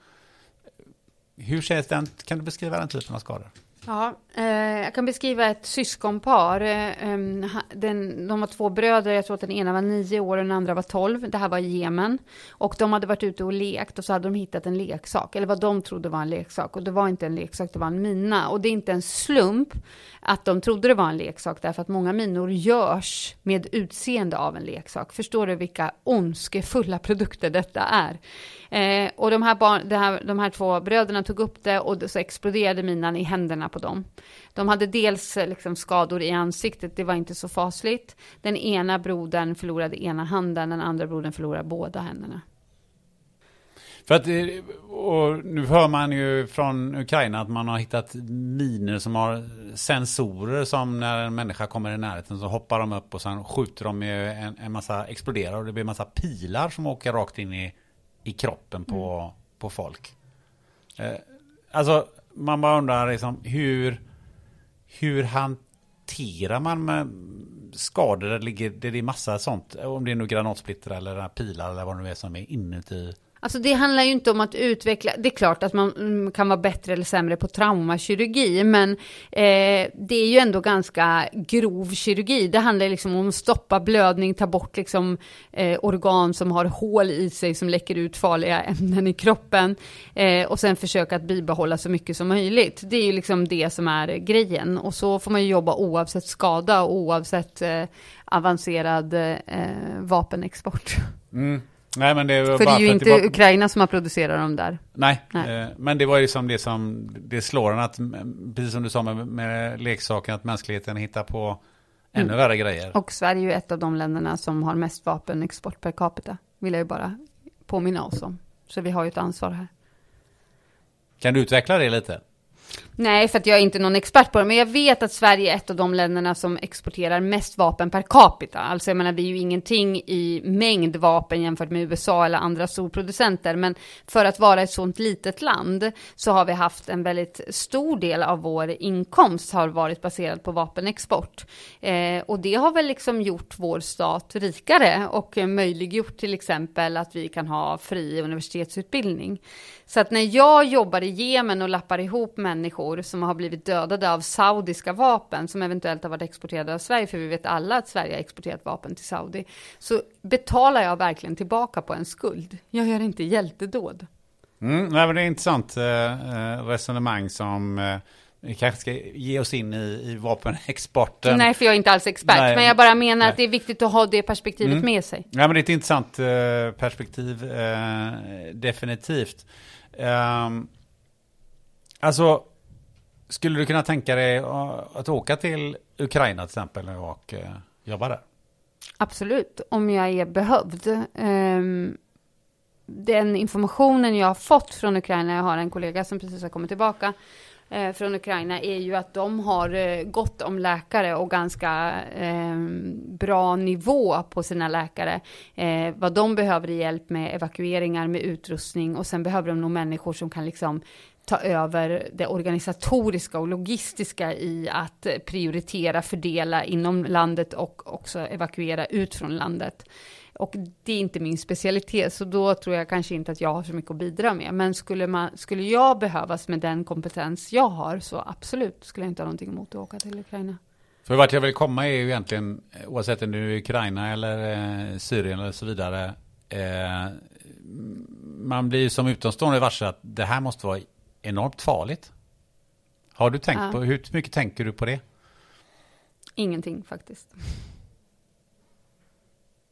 Hur känns den? Kan du beskriva den typen av skador? Ja, eh, jag kan beskriva ett syskonpar. Eh, ehm, den, de var två bröder, jag tror att den ena var nio år och den andra var tolv. Det här var i Jemen. Och de hade varit ute och lekt och så hade de hittat en leksak, eller vad de trodde var en leksak. Och det var inte en leksak, det var en mina. Och det är inte en slump att de trodde det var en leksak, därför att många minor görs med utseende av en leksak. Förstår du vilka ondskefulla produkter detta är? Eh, och de här, barn, det här, de här två bröderna tog upp det och så exploderade minan i händerna på dem. De hade dels eh, liksom skador i ansiktet, det var inte så fasligt. Den ena brodern förlorade ena handen, den andra brodern förlorade båda händerna. För att, eh, och nu hör man ju från Ukraina att man har hittat miner som har sensorer som när en människa kommer i närheten så hoppar de upp och sen skjuter de med en, en massa exploderar och det blir en massa pilar som åker rakt in i, i kroppen på, på folk. Eh, alltså man bara undrar liksom hur, hur hanterar man med skador? Där det ligger, det är massa sånt, om det är nu granatsplitter eller pilar eller vad det nu är som är inuti Alltså det handlar ju inte om att utveckla, det är klart att man mm, kan vara bättre eller sämre på traumakirurgi, men eh, det är ju ändå ganska grov kirurgi. Det handlar liksom om att stoppa blödning, ta bort liksom eh, organ som har hål i sig som läcker ut farliga ämnen i kroppen eh, och sen försöka att bibehålla så mycket som möjligt. Det är ju liksom det som är grejen och så får man ju jobba oavsett skada och oavsett eh, avancerad eh, vapenexport. Mm. Nej, men det var För det bara är ju inte det var, Ukraina som har producerat dem där. Nej, Nej. eh, men det var ju som det som det slår en att, mm, precis som du sa med, med leksaken, att mänskligheten hittar på ännu värre grejer. Mm. Och Sverige är ju ett av de länderna som har mest vapenexport per capita. Vill jag ju bara påminna oss om. Så vi har ju ett ansvar här. Kan du utveckla det lite? Nej, för att jag är inte någon expert på det, men jag vet att Sverige är ett av de länderna som exporterar mest vapen per capita. Alltså jag menar, det är ju ingenting i mängd vapen jämfört med USA eller andra storproducenter, men för att vara ett sånt litet land så har vi haft en väldigt stor del av vår inkomst har varit baserad på vapenexport. Eh, och det har väl liksom gjort vår stat rikare och möjliggjort till exempel att vi kan ha fri universitetsutbildning. Så att när jag jobbar i Jemen och lappar ihop människor som har blivit dödade av saudiska vapen som eventuellt har varit exporterade av Sverige, för vi vet alla att Sverige har exporterat vapen till Saudi, så betalar jag verkligen tillbaka på en skuld. Jag gör inte hjältedåd. Mm, det är intressant eh, eh, resonemang som eh, vi kanske ska ge oss in i, i vapenexporten. Nej, för jag är inte alls expert, Nej. men jag bara menar Nej. att det är viktigt att ha det perspektivet Mm. med sig. Ja, men det är ett intressant eh, perspektiv, eh, definitivt. Ehm, alltså, skulle du kunna tänka dig att åka till Ukraina till exempel och eh, jobba där? Absolut, om jag är behövd. Ehm, den informationen jag har fått från Ukraina, jag har en kollega som precis har kommit tillbaka eh, från Ukraina, är ju att de har eh, gott om läkare och ganska ehm, bra nivå på sina läkare. Vad de behöver är hjälp med evakueringar, med utrustning och sen behöver de nog människor som kan liksom ta över det organisatoriska och logistiska i att prioritera, fördela inom landet och också evakuera ut från landet. Och det är inte min specialitet, så då tror jag kanske inte att jag har så mycket att bidra med. Men skulle, man, skulle jag behövas med den kompetens jag har, så absolut skulle jag inte ha någonting emot att åka till Ukraina. För vart jag vill komma är ju egentligen, oavsett om det är Ukraina eller eh, Syrien eller så vidare, eh, man blir ju som utomstående varse att det här måste vara enormt farligt. Har du tänkt Ja. på, hur mycket tänker du på det? Ingenting faktiskt.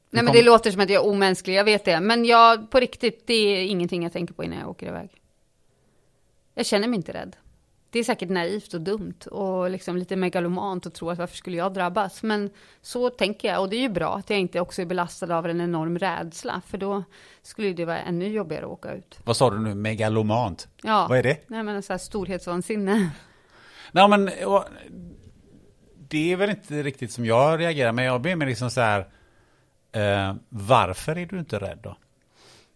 Nej men det låter som att jag är omänsklig, jag vet det. Men jag, på riktigt, det är ingenting jag tänker på innan jag åker iväg. Jag känner mig inte rädd. Det är säkert naivt och dumt och liksom lite megalomant att tro att varför skulle jag drabbas? Men så tänker jag och det är ju bra att jag inte också är belastad av en enorm rädsla för då skulle det vara ännu jobbigare att åka ut. Vad sa du nu, megalomant? Ja. Vad är det? Nej men så här storhetsvansinne. Nej men, det är väl inte riktigt som jag reagerar, men jag blir mer liksom så här, eh, varför är du inte rädd då?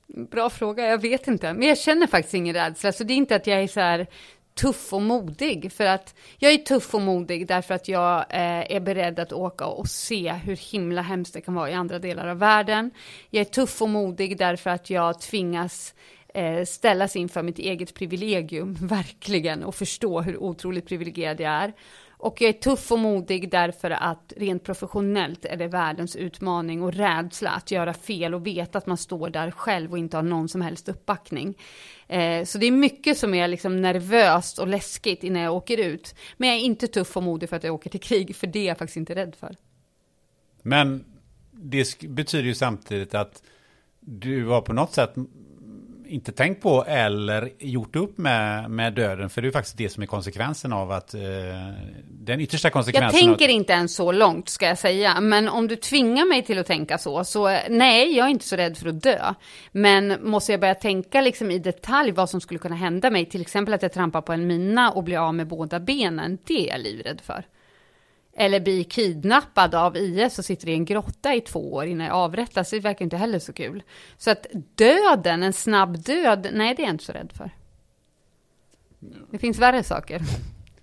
Bra fråga, jag vet inte. Men jag känner faktiskt ingen rädsla. Så det är inte att jag är så här tuff och modig. För att jag är tuff och modig därför att jag eh, är beredd att åka och se hur himla hemskt det kan vara i andra delar av världen. Jag är tuff och modig därför att jag tvingas eh, ställas inför mitt eget privilegium, verkligen, och förstå hur otroligt privilegierad jag är. Och jag är tuff och modig därför att rent professionellt är det världens utmaning och rädsla att göra fel och veta att man står där själv och inte har någon som helst uppbackning. Eh, så det är mycket som är liksom nervöst och läskigt innan jag åker ut. Men jag är inte tuff och modig för att jag åker till krig, för det är jag faktiskt inte rädd för. Men det betyder ju samtidigt att du har på något sätt inte tänkt på eller gjort upp med, med döden. För det är faktiskt det som är konsekvensen av att eh, den yttersta konsekvensen. Jag tänker av... inte ens så långt ska jag säga. Men om du tvingar mig till att tänka så, så nej, jag är inte så rädd för att dö. Men måste jag börja tänka liksom i detalj vad som skulle kunna hända mig, till exempel att jag trampar på en mina och blir av med båda benen, det är jag livrädd för eller blir kidnappad av IS och sitter i en grotta i två år innan jag avrättas, det verkar inte heller så kul. Så att döden, en snabb död, nej det är jag inte så rädd för. Det finns värre saker.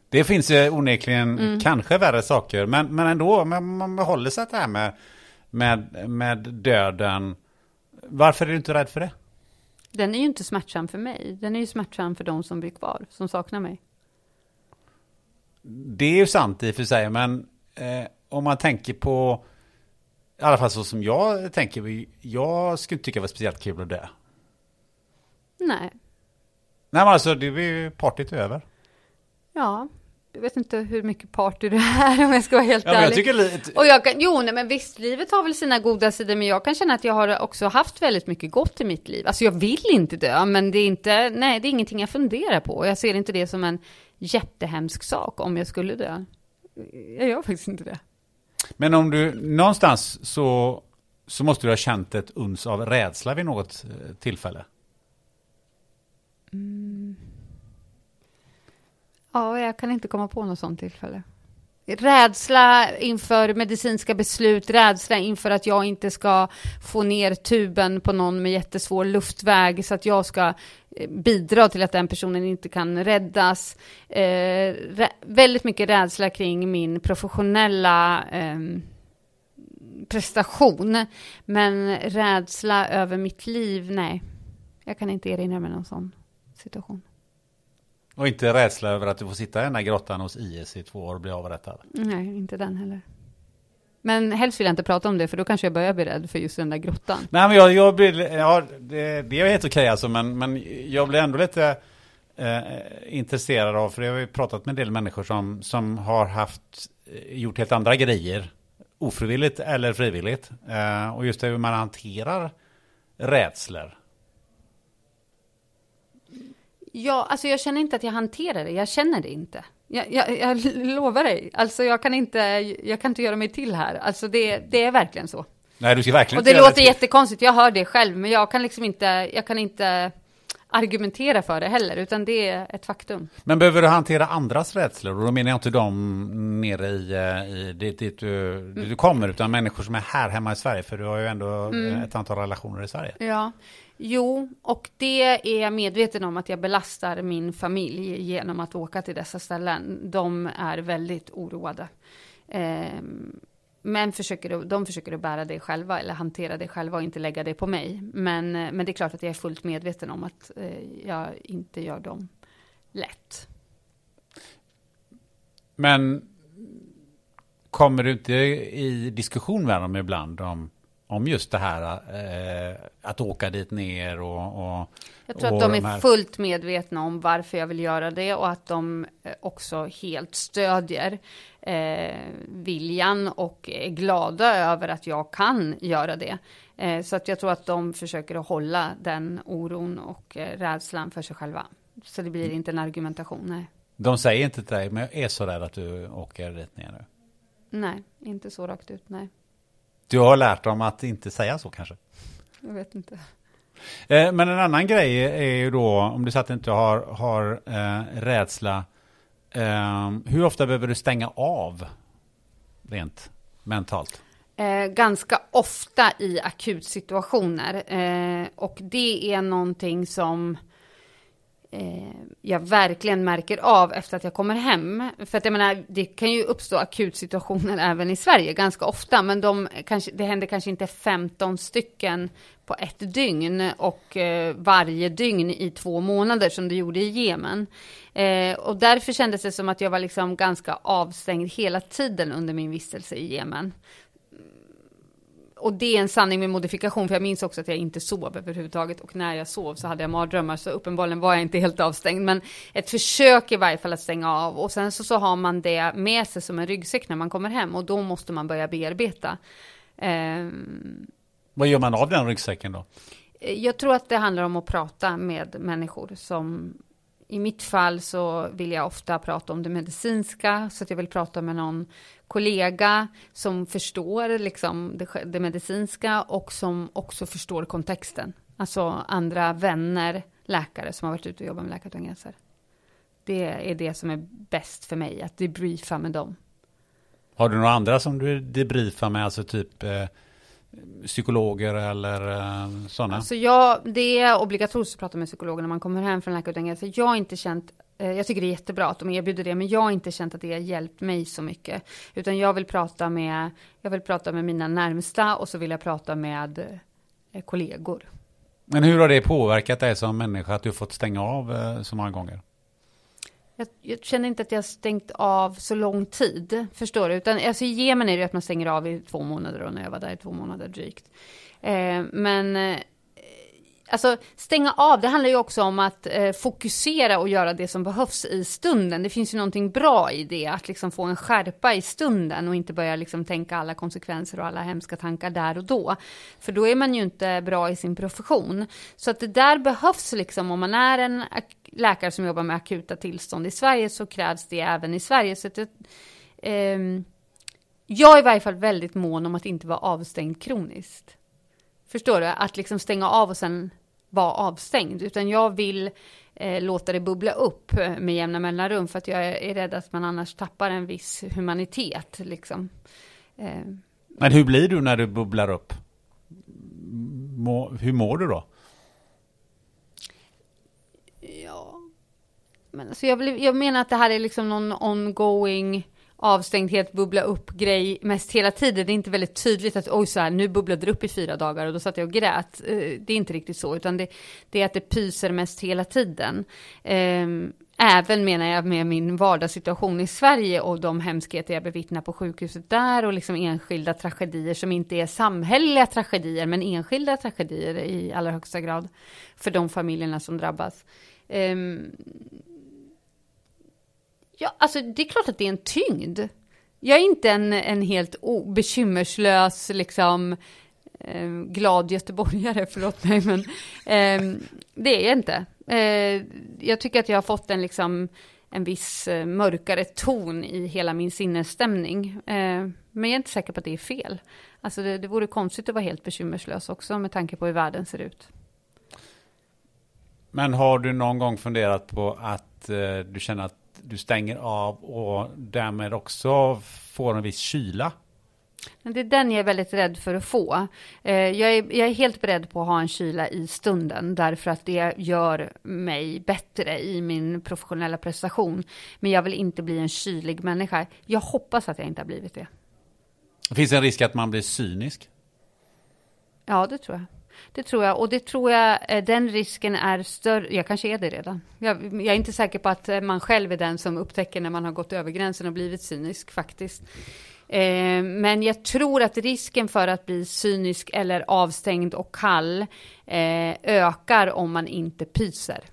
Det finns ju onekligen mm. kanske värre saker, men, men ändå, man, man håller sig det här med, med, med döden. Varför är du inte rädd för det? Den är ju inte smärtsam för mig. Den är ju smärtsam för de som blir kvar, som saknar mig. Det är ju sant i och för sig, men eh, om man tänker på, i alla fall så som jag tänker, jag skulle inte tycka det var speciellt kul att dö. Nej. Nej men alltså, det är ju partyt över. Ja, jag vet inte hur mycket party det är om jag ska vara helt ja, ärlig. Jag tycker lite... Och jag kan, jo, nej, men visst, livet har väl sina goda sidor, men jag kan känna att jag har också haft väldigt mycket gott i mitt liv. Alltså jag vill inte dö, men det är inte, nej, det är ingenting jag funderar på. Jag ser inte det som en jättehemsk sak om jag skulle dö. Jag gör faktiskt inte det. Men om du någonstans så, så måste du ha känt ett uns av rädsla vid något eh, tillfälle? Mm. Ja, jag kan inte komma på något sånt tillfälle. Rädsla inför medicinska beslut, rädsla inför att jag inte ska få ner tuben på någon med jättesvår luftväg så att jag ska eh, bidra till att den personen inte kan räddas. Eh, väldigt mycket rädsla kring min professionella eh, prestation. Men rädsla över mitt liv, nej. Jag kan inte erinra mig någon sån situation. Och inte rädsla över att du får sitta i den här grottan hos IS i två år och bli avrättad? Nej, inte den heller. Men helst vill jag inte prata om det, för då kanske jag börjar bli rädd för just den där grottan. Nej, men jag, jag blir, ja, det, det är helt okej alltså, men, men jag blir ändå lite eh, intresserad av, för jag har ju pratat med en del människor som, som har haft, eh, gjort helt andra grejer, ofrivilligt eller frivilligt. Eh, och just hur man hanterar rädslor. Ja, alltså jag känner inte att jag hanterar det. Jag känner det inte. Jag, jag, jag lovar dig. Alltså jag kan, inte, jag kan inte göra mig till här. Alltså det, det är verkligen så. Nej, du ska verkligen Och det låter det. jättekonstigt. Jag hör det själv, men jag kan liksom inte, jag kan inte argumentera för det heller, utan det är ett faktum. Men behöver du hantera andras rädslor? Och då menar jag inte de nere i, eh, i dit, dit, du, dit du kommer, utan människor som är här hemma i Sverige, för du har ju ändå mm. ett antal relationer i Sverige. Ja, Jo, och det är jag medveten om att jag belastar min familj genom att åka till dessa ställen. De är väldigt oroade. Ehm, men försöker, de försöker att bära det själva eller hantera det själva och inte lägga det på mig. Men, eh, men det är klart att jag är fullt medveten om att eh, jag inte gör dem lätt. Men kommer du inte i diskussion med dem ibland om om just det här eh, att åka dit ner och... och jag tror att de, de är fullt medvetna om varför jag vill göra det och att de eh, också helt stödjer eh, viljan och är glada över att jag kan göra det. Eh, så att jag tror att de försöker att hålla den oron och eh, rädslan för sig själva. Så det blir inte en argumentation, nej. De säger inte till dig, men jag är så rädd att du åker dit ner nu. Nej, inte så rakt ut, nej. Du har lärt dem att inte säga så kanske? Jag vet inte. Eh, men en annan grej är ju då, om du så att du inte har, har eh, rädsla, eh, hur ofta behöver du stänga av rent mentalt? Eh, ganska ofta i akutsituationer. Eh, och det är någonting som Eh, jag verkligen märker av efter att jag kommer hem. För att jag menar, det kan ju uppstå akutsituationer även i Sverige ganska ofta, men de kanske, det händer kanske inte 15 stycken på ett dygn och eh, varje dygn i två månader som det gjorde i Jemen. Eh, och därför kändes det som att jag var liksom ganska avstängd hela tiden under min vistelse i Jemen och det är en sanning med modifikation, för jag minns också att jag inte sov överhuvudtaget. Och när jag sov så hade jag mardrömmar, så uppenbarligen var jag inte helt avstängd. Men ett försök i varje fall att stänga av. Och sen så, så har man det med sig som en ryggsäck när man kommer hem. Och då måste man börja bearbeta. Um, Vad gör man av den ryggsäcken då? Jag tror att det handlar om att prata med människor som i mitt fall så vill jag ofta prata om det medicinska, så att jag vill prata med någon kollega som förstår liksom det, det medicinska och som också förstår kontexten. Alltså andra vänner, läkare som har varit ute och jobbat med Läkare utan gränser. Det är det som är bäst för mig, att debriefa med dem. Har du några andra som du debriefar med, alltså typ eh, psykologer eller eh, sådana? Alltså jag, det är obligatoriskt att prata med psykologer när man kommer hem från utan gränser. Jag har inte känt Eh, jag tycker det är jättebra att de erbjuder det, men jag har inte känt att det har hjälpt mig så mycket. Utan jag vill prata med, jag vill prata med mina närmsta och så vill jag prata med eh, kollegor. Men hur har det påverkat dig som människa att du fått stänga av så många gånger? Jag, jag, känner inte att jag stängt av så lång tid, förstår du? Utan alltså, i Jemen är det att man stänger av i två månader och när jag var där i två månader drygt. Eh, men eh, Alltså stänga av, det handlar ju också om att eh, fokusera och göra det som behövs i stunden. Det finns ju någonting bra i det, att liksom få en skärpa i stunden och inte börja liksom tänka alla konsekvenser och alla hemska tankar där och då. För då är man ju inte bra i sin profession. Så att det där behövs liksom, om man är en läkare som jobbar med akuta tillstånd i Sverige så krävs det även i Sverige. Så att det, eh, jag är i varje fall väldigt mån om att inte vara avstängd kroniskt. Förstår du? Att liksom stänga av och sen vara avstängd, utan jag vill eh, låta det bubbla upp med jämna mellanrum, för att jag är rädd att man annars tappar en viss humanitet. Liksom. Eh. Men hur blir du när du bubblar upp? Må, hur mår du då? Ja, men alltså jag, vill, jag menar att det här är liksom någon ongoing avstängdhet, bubbla upp grej mest hela tiden. Det är inte väldigt tydligt att oj, så här, nu bubblade det upp i fyra dagar och då satt jag och grät. Eh, det är inte riktigt så, utan det, det är att det pyser mest hela tiden. Ehm, även menar jag med min vardagssituation i Sverige och de hemskheter jag bevittnar på sjukhuset där och liksom enskilda tragedier som inte är samhälleliga tragedier men enskilda tragedier i allra högsta grad för de familjerna som drabbas. Ehm, Ja, alltså det är klart att det är en tyngd. Jag är inte en, en helt bekymmerslös, liksom, eh, glad göteborgare, förlåt mig, men eh, det är jag inte. Eh, jag tycker att jag har fått en, liksom, en viss eh, mörkare ton i hela min sinnesstämning. Eh, men jag är inte säker på att det är fel. Alltså det, det vore konstigt att vara helt bekymmerslös också med tanke på hur världen ser ut. Men har du någon gång funderat på att eh, du känner att du stänger av och därmed också får en viss kyla. Det är den jag är väldigt rädd för att få. Eh, jag är, jag är, helt beredd på att ha en kyla i stunden därför att det gör mig bättre i min professionella prestation. Men jag vill inte bli en kylig människa. Jag hoppas att jag inte har blivit det. Finns det en risk att man blir cynisk? Ja, det tror jag. Det tror jag. Och det tror jag, eh, den risken är större. Jag kanske är det redan. Jag, jag, är inte säker på att eh, man själv är den som upptäcker när man har gått över gränsen och blivit cynisk faktiskt. Eh, men jag tror att risken för att bli cynisk eller avstängd och kall eh, ökar om man inte pyser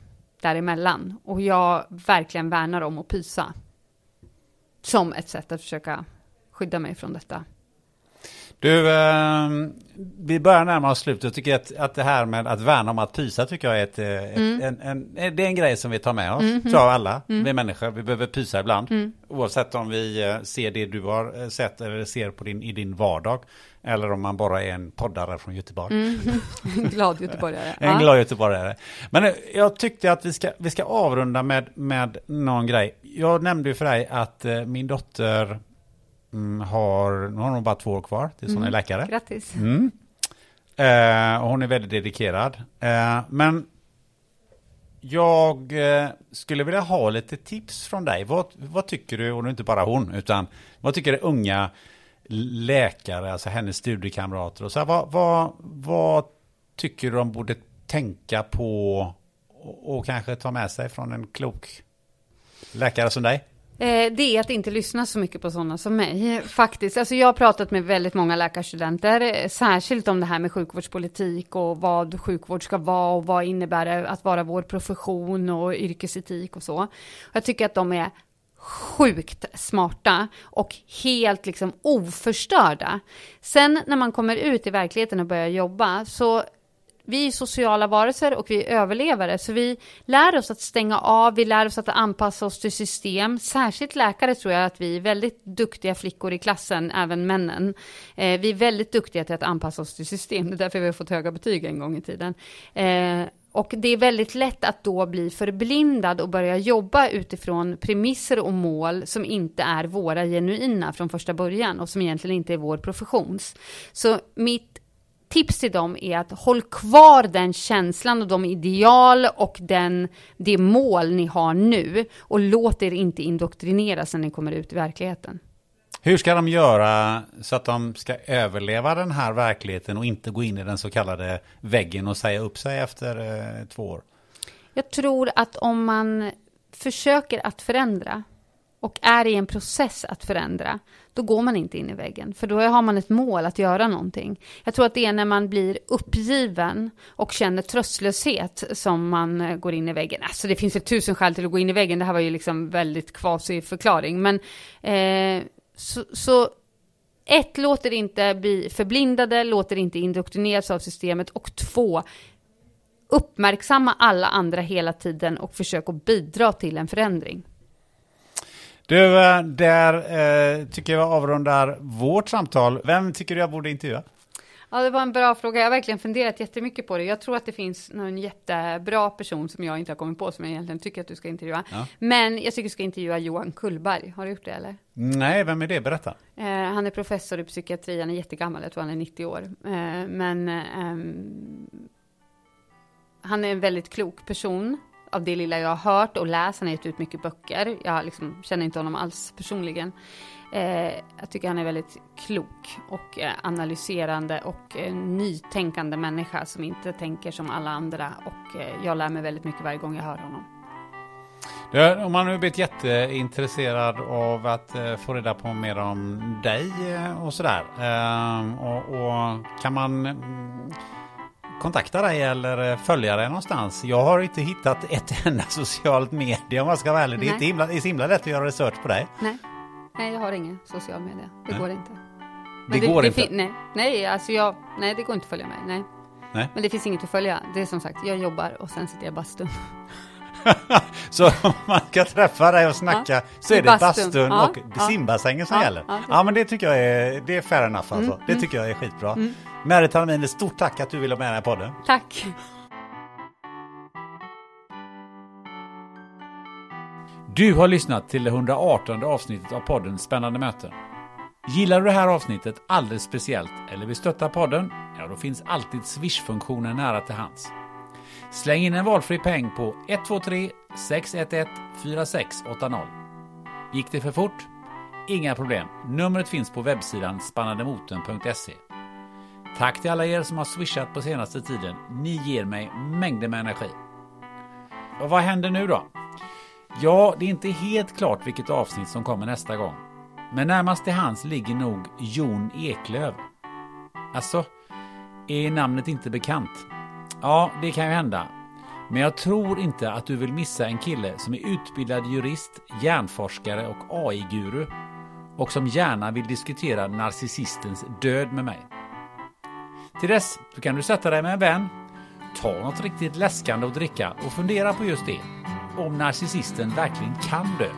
däremellan. Och jag verkligen värnar om att pysa. Som ett sätt att försöka skydda mig från detta. Du, eh, vi börjar närma oss slutet. Jag tycker att, att det här med att värna om att pysa tycker jag är ett, eh, ett mm. en, en, det är en grej som vi tar med oss, mm. tror jag alla. Mm. Vi människor, vi behöver pysa ibland. Mm. Oavsett om vi eh, ser det du har eh, sett eller ser på din, i din vardag. Eller om man bara är en poddare från Göteborg. Mm. En glad göteborgare. en glad göteborgare. Men jag tyckte att vi ska, vi ska avrunda med, med någon grej. Jag nämnde ju för dig att min dotter Mm, har, nu har hon bara två år kvar tills hon är mm. läkare. Grattis. Mm. Eh, och hon är väldigt dedikerad. Eh, men Jag eh, skulle vilja ha lite tips från dig. Vad, vad tycker du, och inte bara hon, utan vad tycker unga läkare, alltså hennes studiekamrater och så här, vad, vad, vad tycker du de borde tänka på och, och kanske ta med sig från en klok läkare som dig? Eh, det är att inte lyssna så mycket på sådana som mig, faktiskt. Alltså jag har pratat med väldigt många läkarstudenter, eh, särskilt om det här med sjukvårdspolitik och vad sjukvård ska vara och vad innebär det att vara vår profession och yrkesetik och så. Jag tycker att de är sjukt smarta och helt liksom oförstörda. Sen när man kommer ut i verkligheten och börjar jobba så vi är sociala varelser och vi är överlevare, så vi lär oss att stänga av, vi lär oss att anpassa oss till system. Särskilt läkare tror jag att vi är väldigt duktiga flickor i klassen, även männen. Eh, vi är väldigt duktiga till att anpassa oss till system, det är därför vi har fått höga betyg en gång i tiden. Eh, och det är väldigt lätt att då bli förblindad och börja jobba utifrån premisser och mål som inte är våra genuina från första början och som egentligen inte är vår professions. Så mitt tips till dem är att håll kvar den känslan och de ideal och den, det mål ni har nu och låt er inte indoktrineras när ni kommer ut i verkligheten. Hur ska de göra så att de ska överleva den här verkligheten och inte gå in i den så kallade väggen och säga upp sig efter eh, två år? Jag tror att om man försöker att förändra och är i en process att förändra, då går man inte in i väggen, för då har man ett mål att göra någonting. Jag tror att det är när man blir uppgiven och känner tröstlöshet som man eh, går in i väggen. Alltså det finns ju tusen skäl till att gå in i väggen, det här var ju liksom väldigt kvasig förklaring, men eh, så, så ett, låter inte bli förblindade, låter inte indoktrineras av systemet och två, uppmärksamma alla andra hela tiden och försök att bidra till en förändring. Du, eh, där eh, tycker jag avrundar vårt samtal. Vem tycker du jag borde intervjua? Ja, det var en bra fråga. Jag har verkligen funderat jättemycket på det. Jag tror att det finns någon jättebra person som jag inte har kommit på som jag egentligen tycker att du ska intervjua. Ja. Men jag tycker du ska intervjua Johan Kullberg. Har du gjort det eller? Nej, vem är det? Berätta. Eh, han är professor i psykiatri. Han är jättegammal. Jag tror han är 90 år. Eh, men eh, han är en väldigt klok person av det lilla jag har hört och läst. Han har gett ut mycket böcker. Jag liksom känner inte honom alls personligen. Eh, jag tycker han är väldigt klok och eh, analyserande och eh, nytänkande människa som inte tänker som alla andra. Och eh, jag lär mig väldigt mycket varje gång jag hör honom. Du, om man nu blivit jätteintresserad av att få reda på mer om dig och sådär. Och, och, kan man mm, kontakta dig eller följa dig någonstans. Jag har inte hittat ett enda socialt medie om jag ska vara ärlig. Det är inte himla, det är så himla lätt att göra research på dig. Nej, nej jag har ingen social media. Det nej. går inte. Det, det går det inte? Nej, nej, alltså jag, nej, det går inte att följa mig. Nej. nej. Men det finns inget att följa. Det är som sagt, jag jobbar och sen sitter jag i bastun. så om man ska träffa dig och snacka ja, så är det bastun, bastun ja, och ja, simbassängen som gäller. Ja, men det tycker jag är, det är fair enough alltså. Mm, det mm. tycker jag är skitbra. Mm. Merit Almin, stort tack att du ville vara med i den här podden. Tack. Du har lyssnat till det 118 avsnittet av podden Spännande möten. Gillar du det här avsnittet alldeles speciellt eller vill stötta podden? Ja, då finns alltid Swish-funktionen nära till hands. Släng in en valfri peng på 123 611 4680. Gick det för fort? Inga problem. Numret finns på webbsidan spannademoten.se. Tack till alla er som har swishat på senaste tiden. Ni ger mig mängder med energi. Och vad händer nu då? Ja, det är inte helt klart vilket avsnitt som kommer nästa gång. Men närmast till hands ligger nog Jon Eklöv. Alltså, är namnet inte bekant? Ja, det kan ju hända. Men jag tror inte att du vill missa en kille som är utbildad jurist, hjärnforskare och AI-guru och som gärna vill diskutera narcissistens död med mig. Till dess så kan du sätta dig med en vän, ta något riktigt läskande att dricka och fundera på just det. Om narcissisten verkligen kan dö.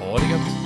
Ha det gött!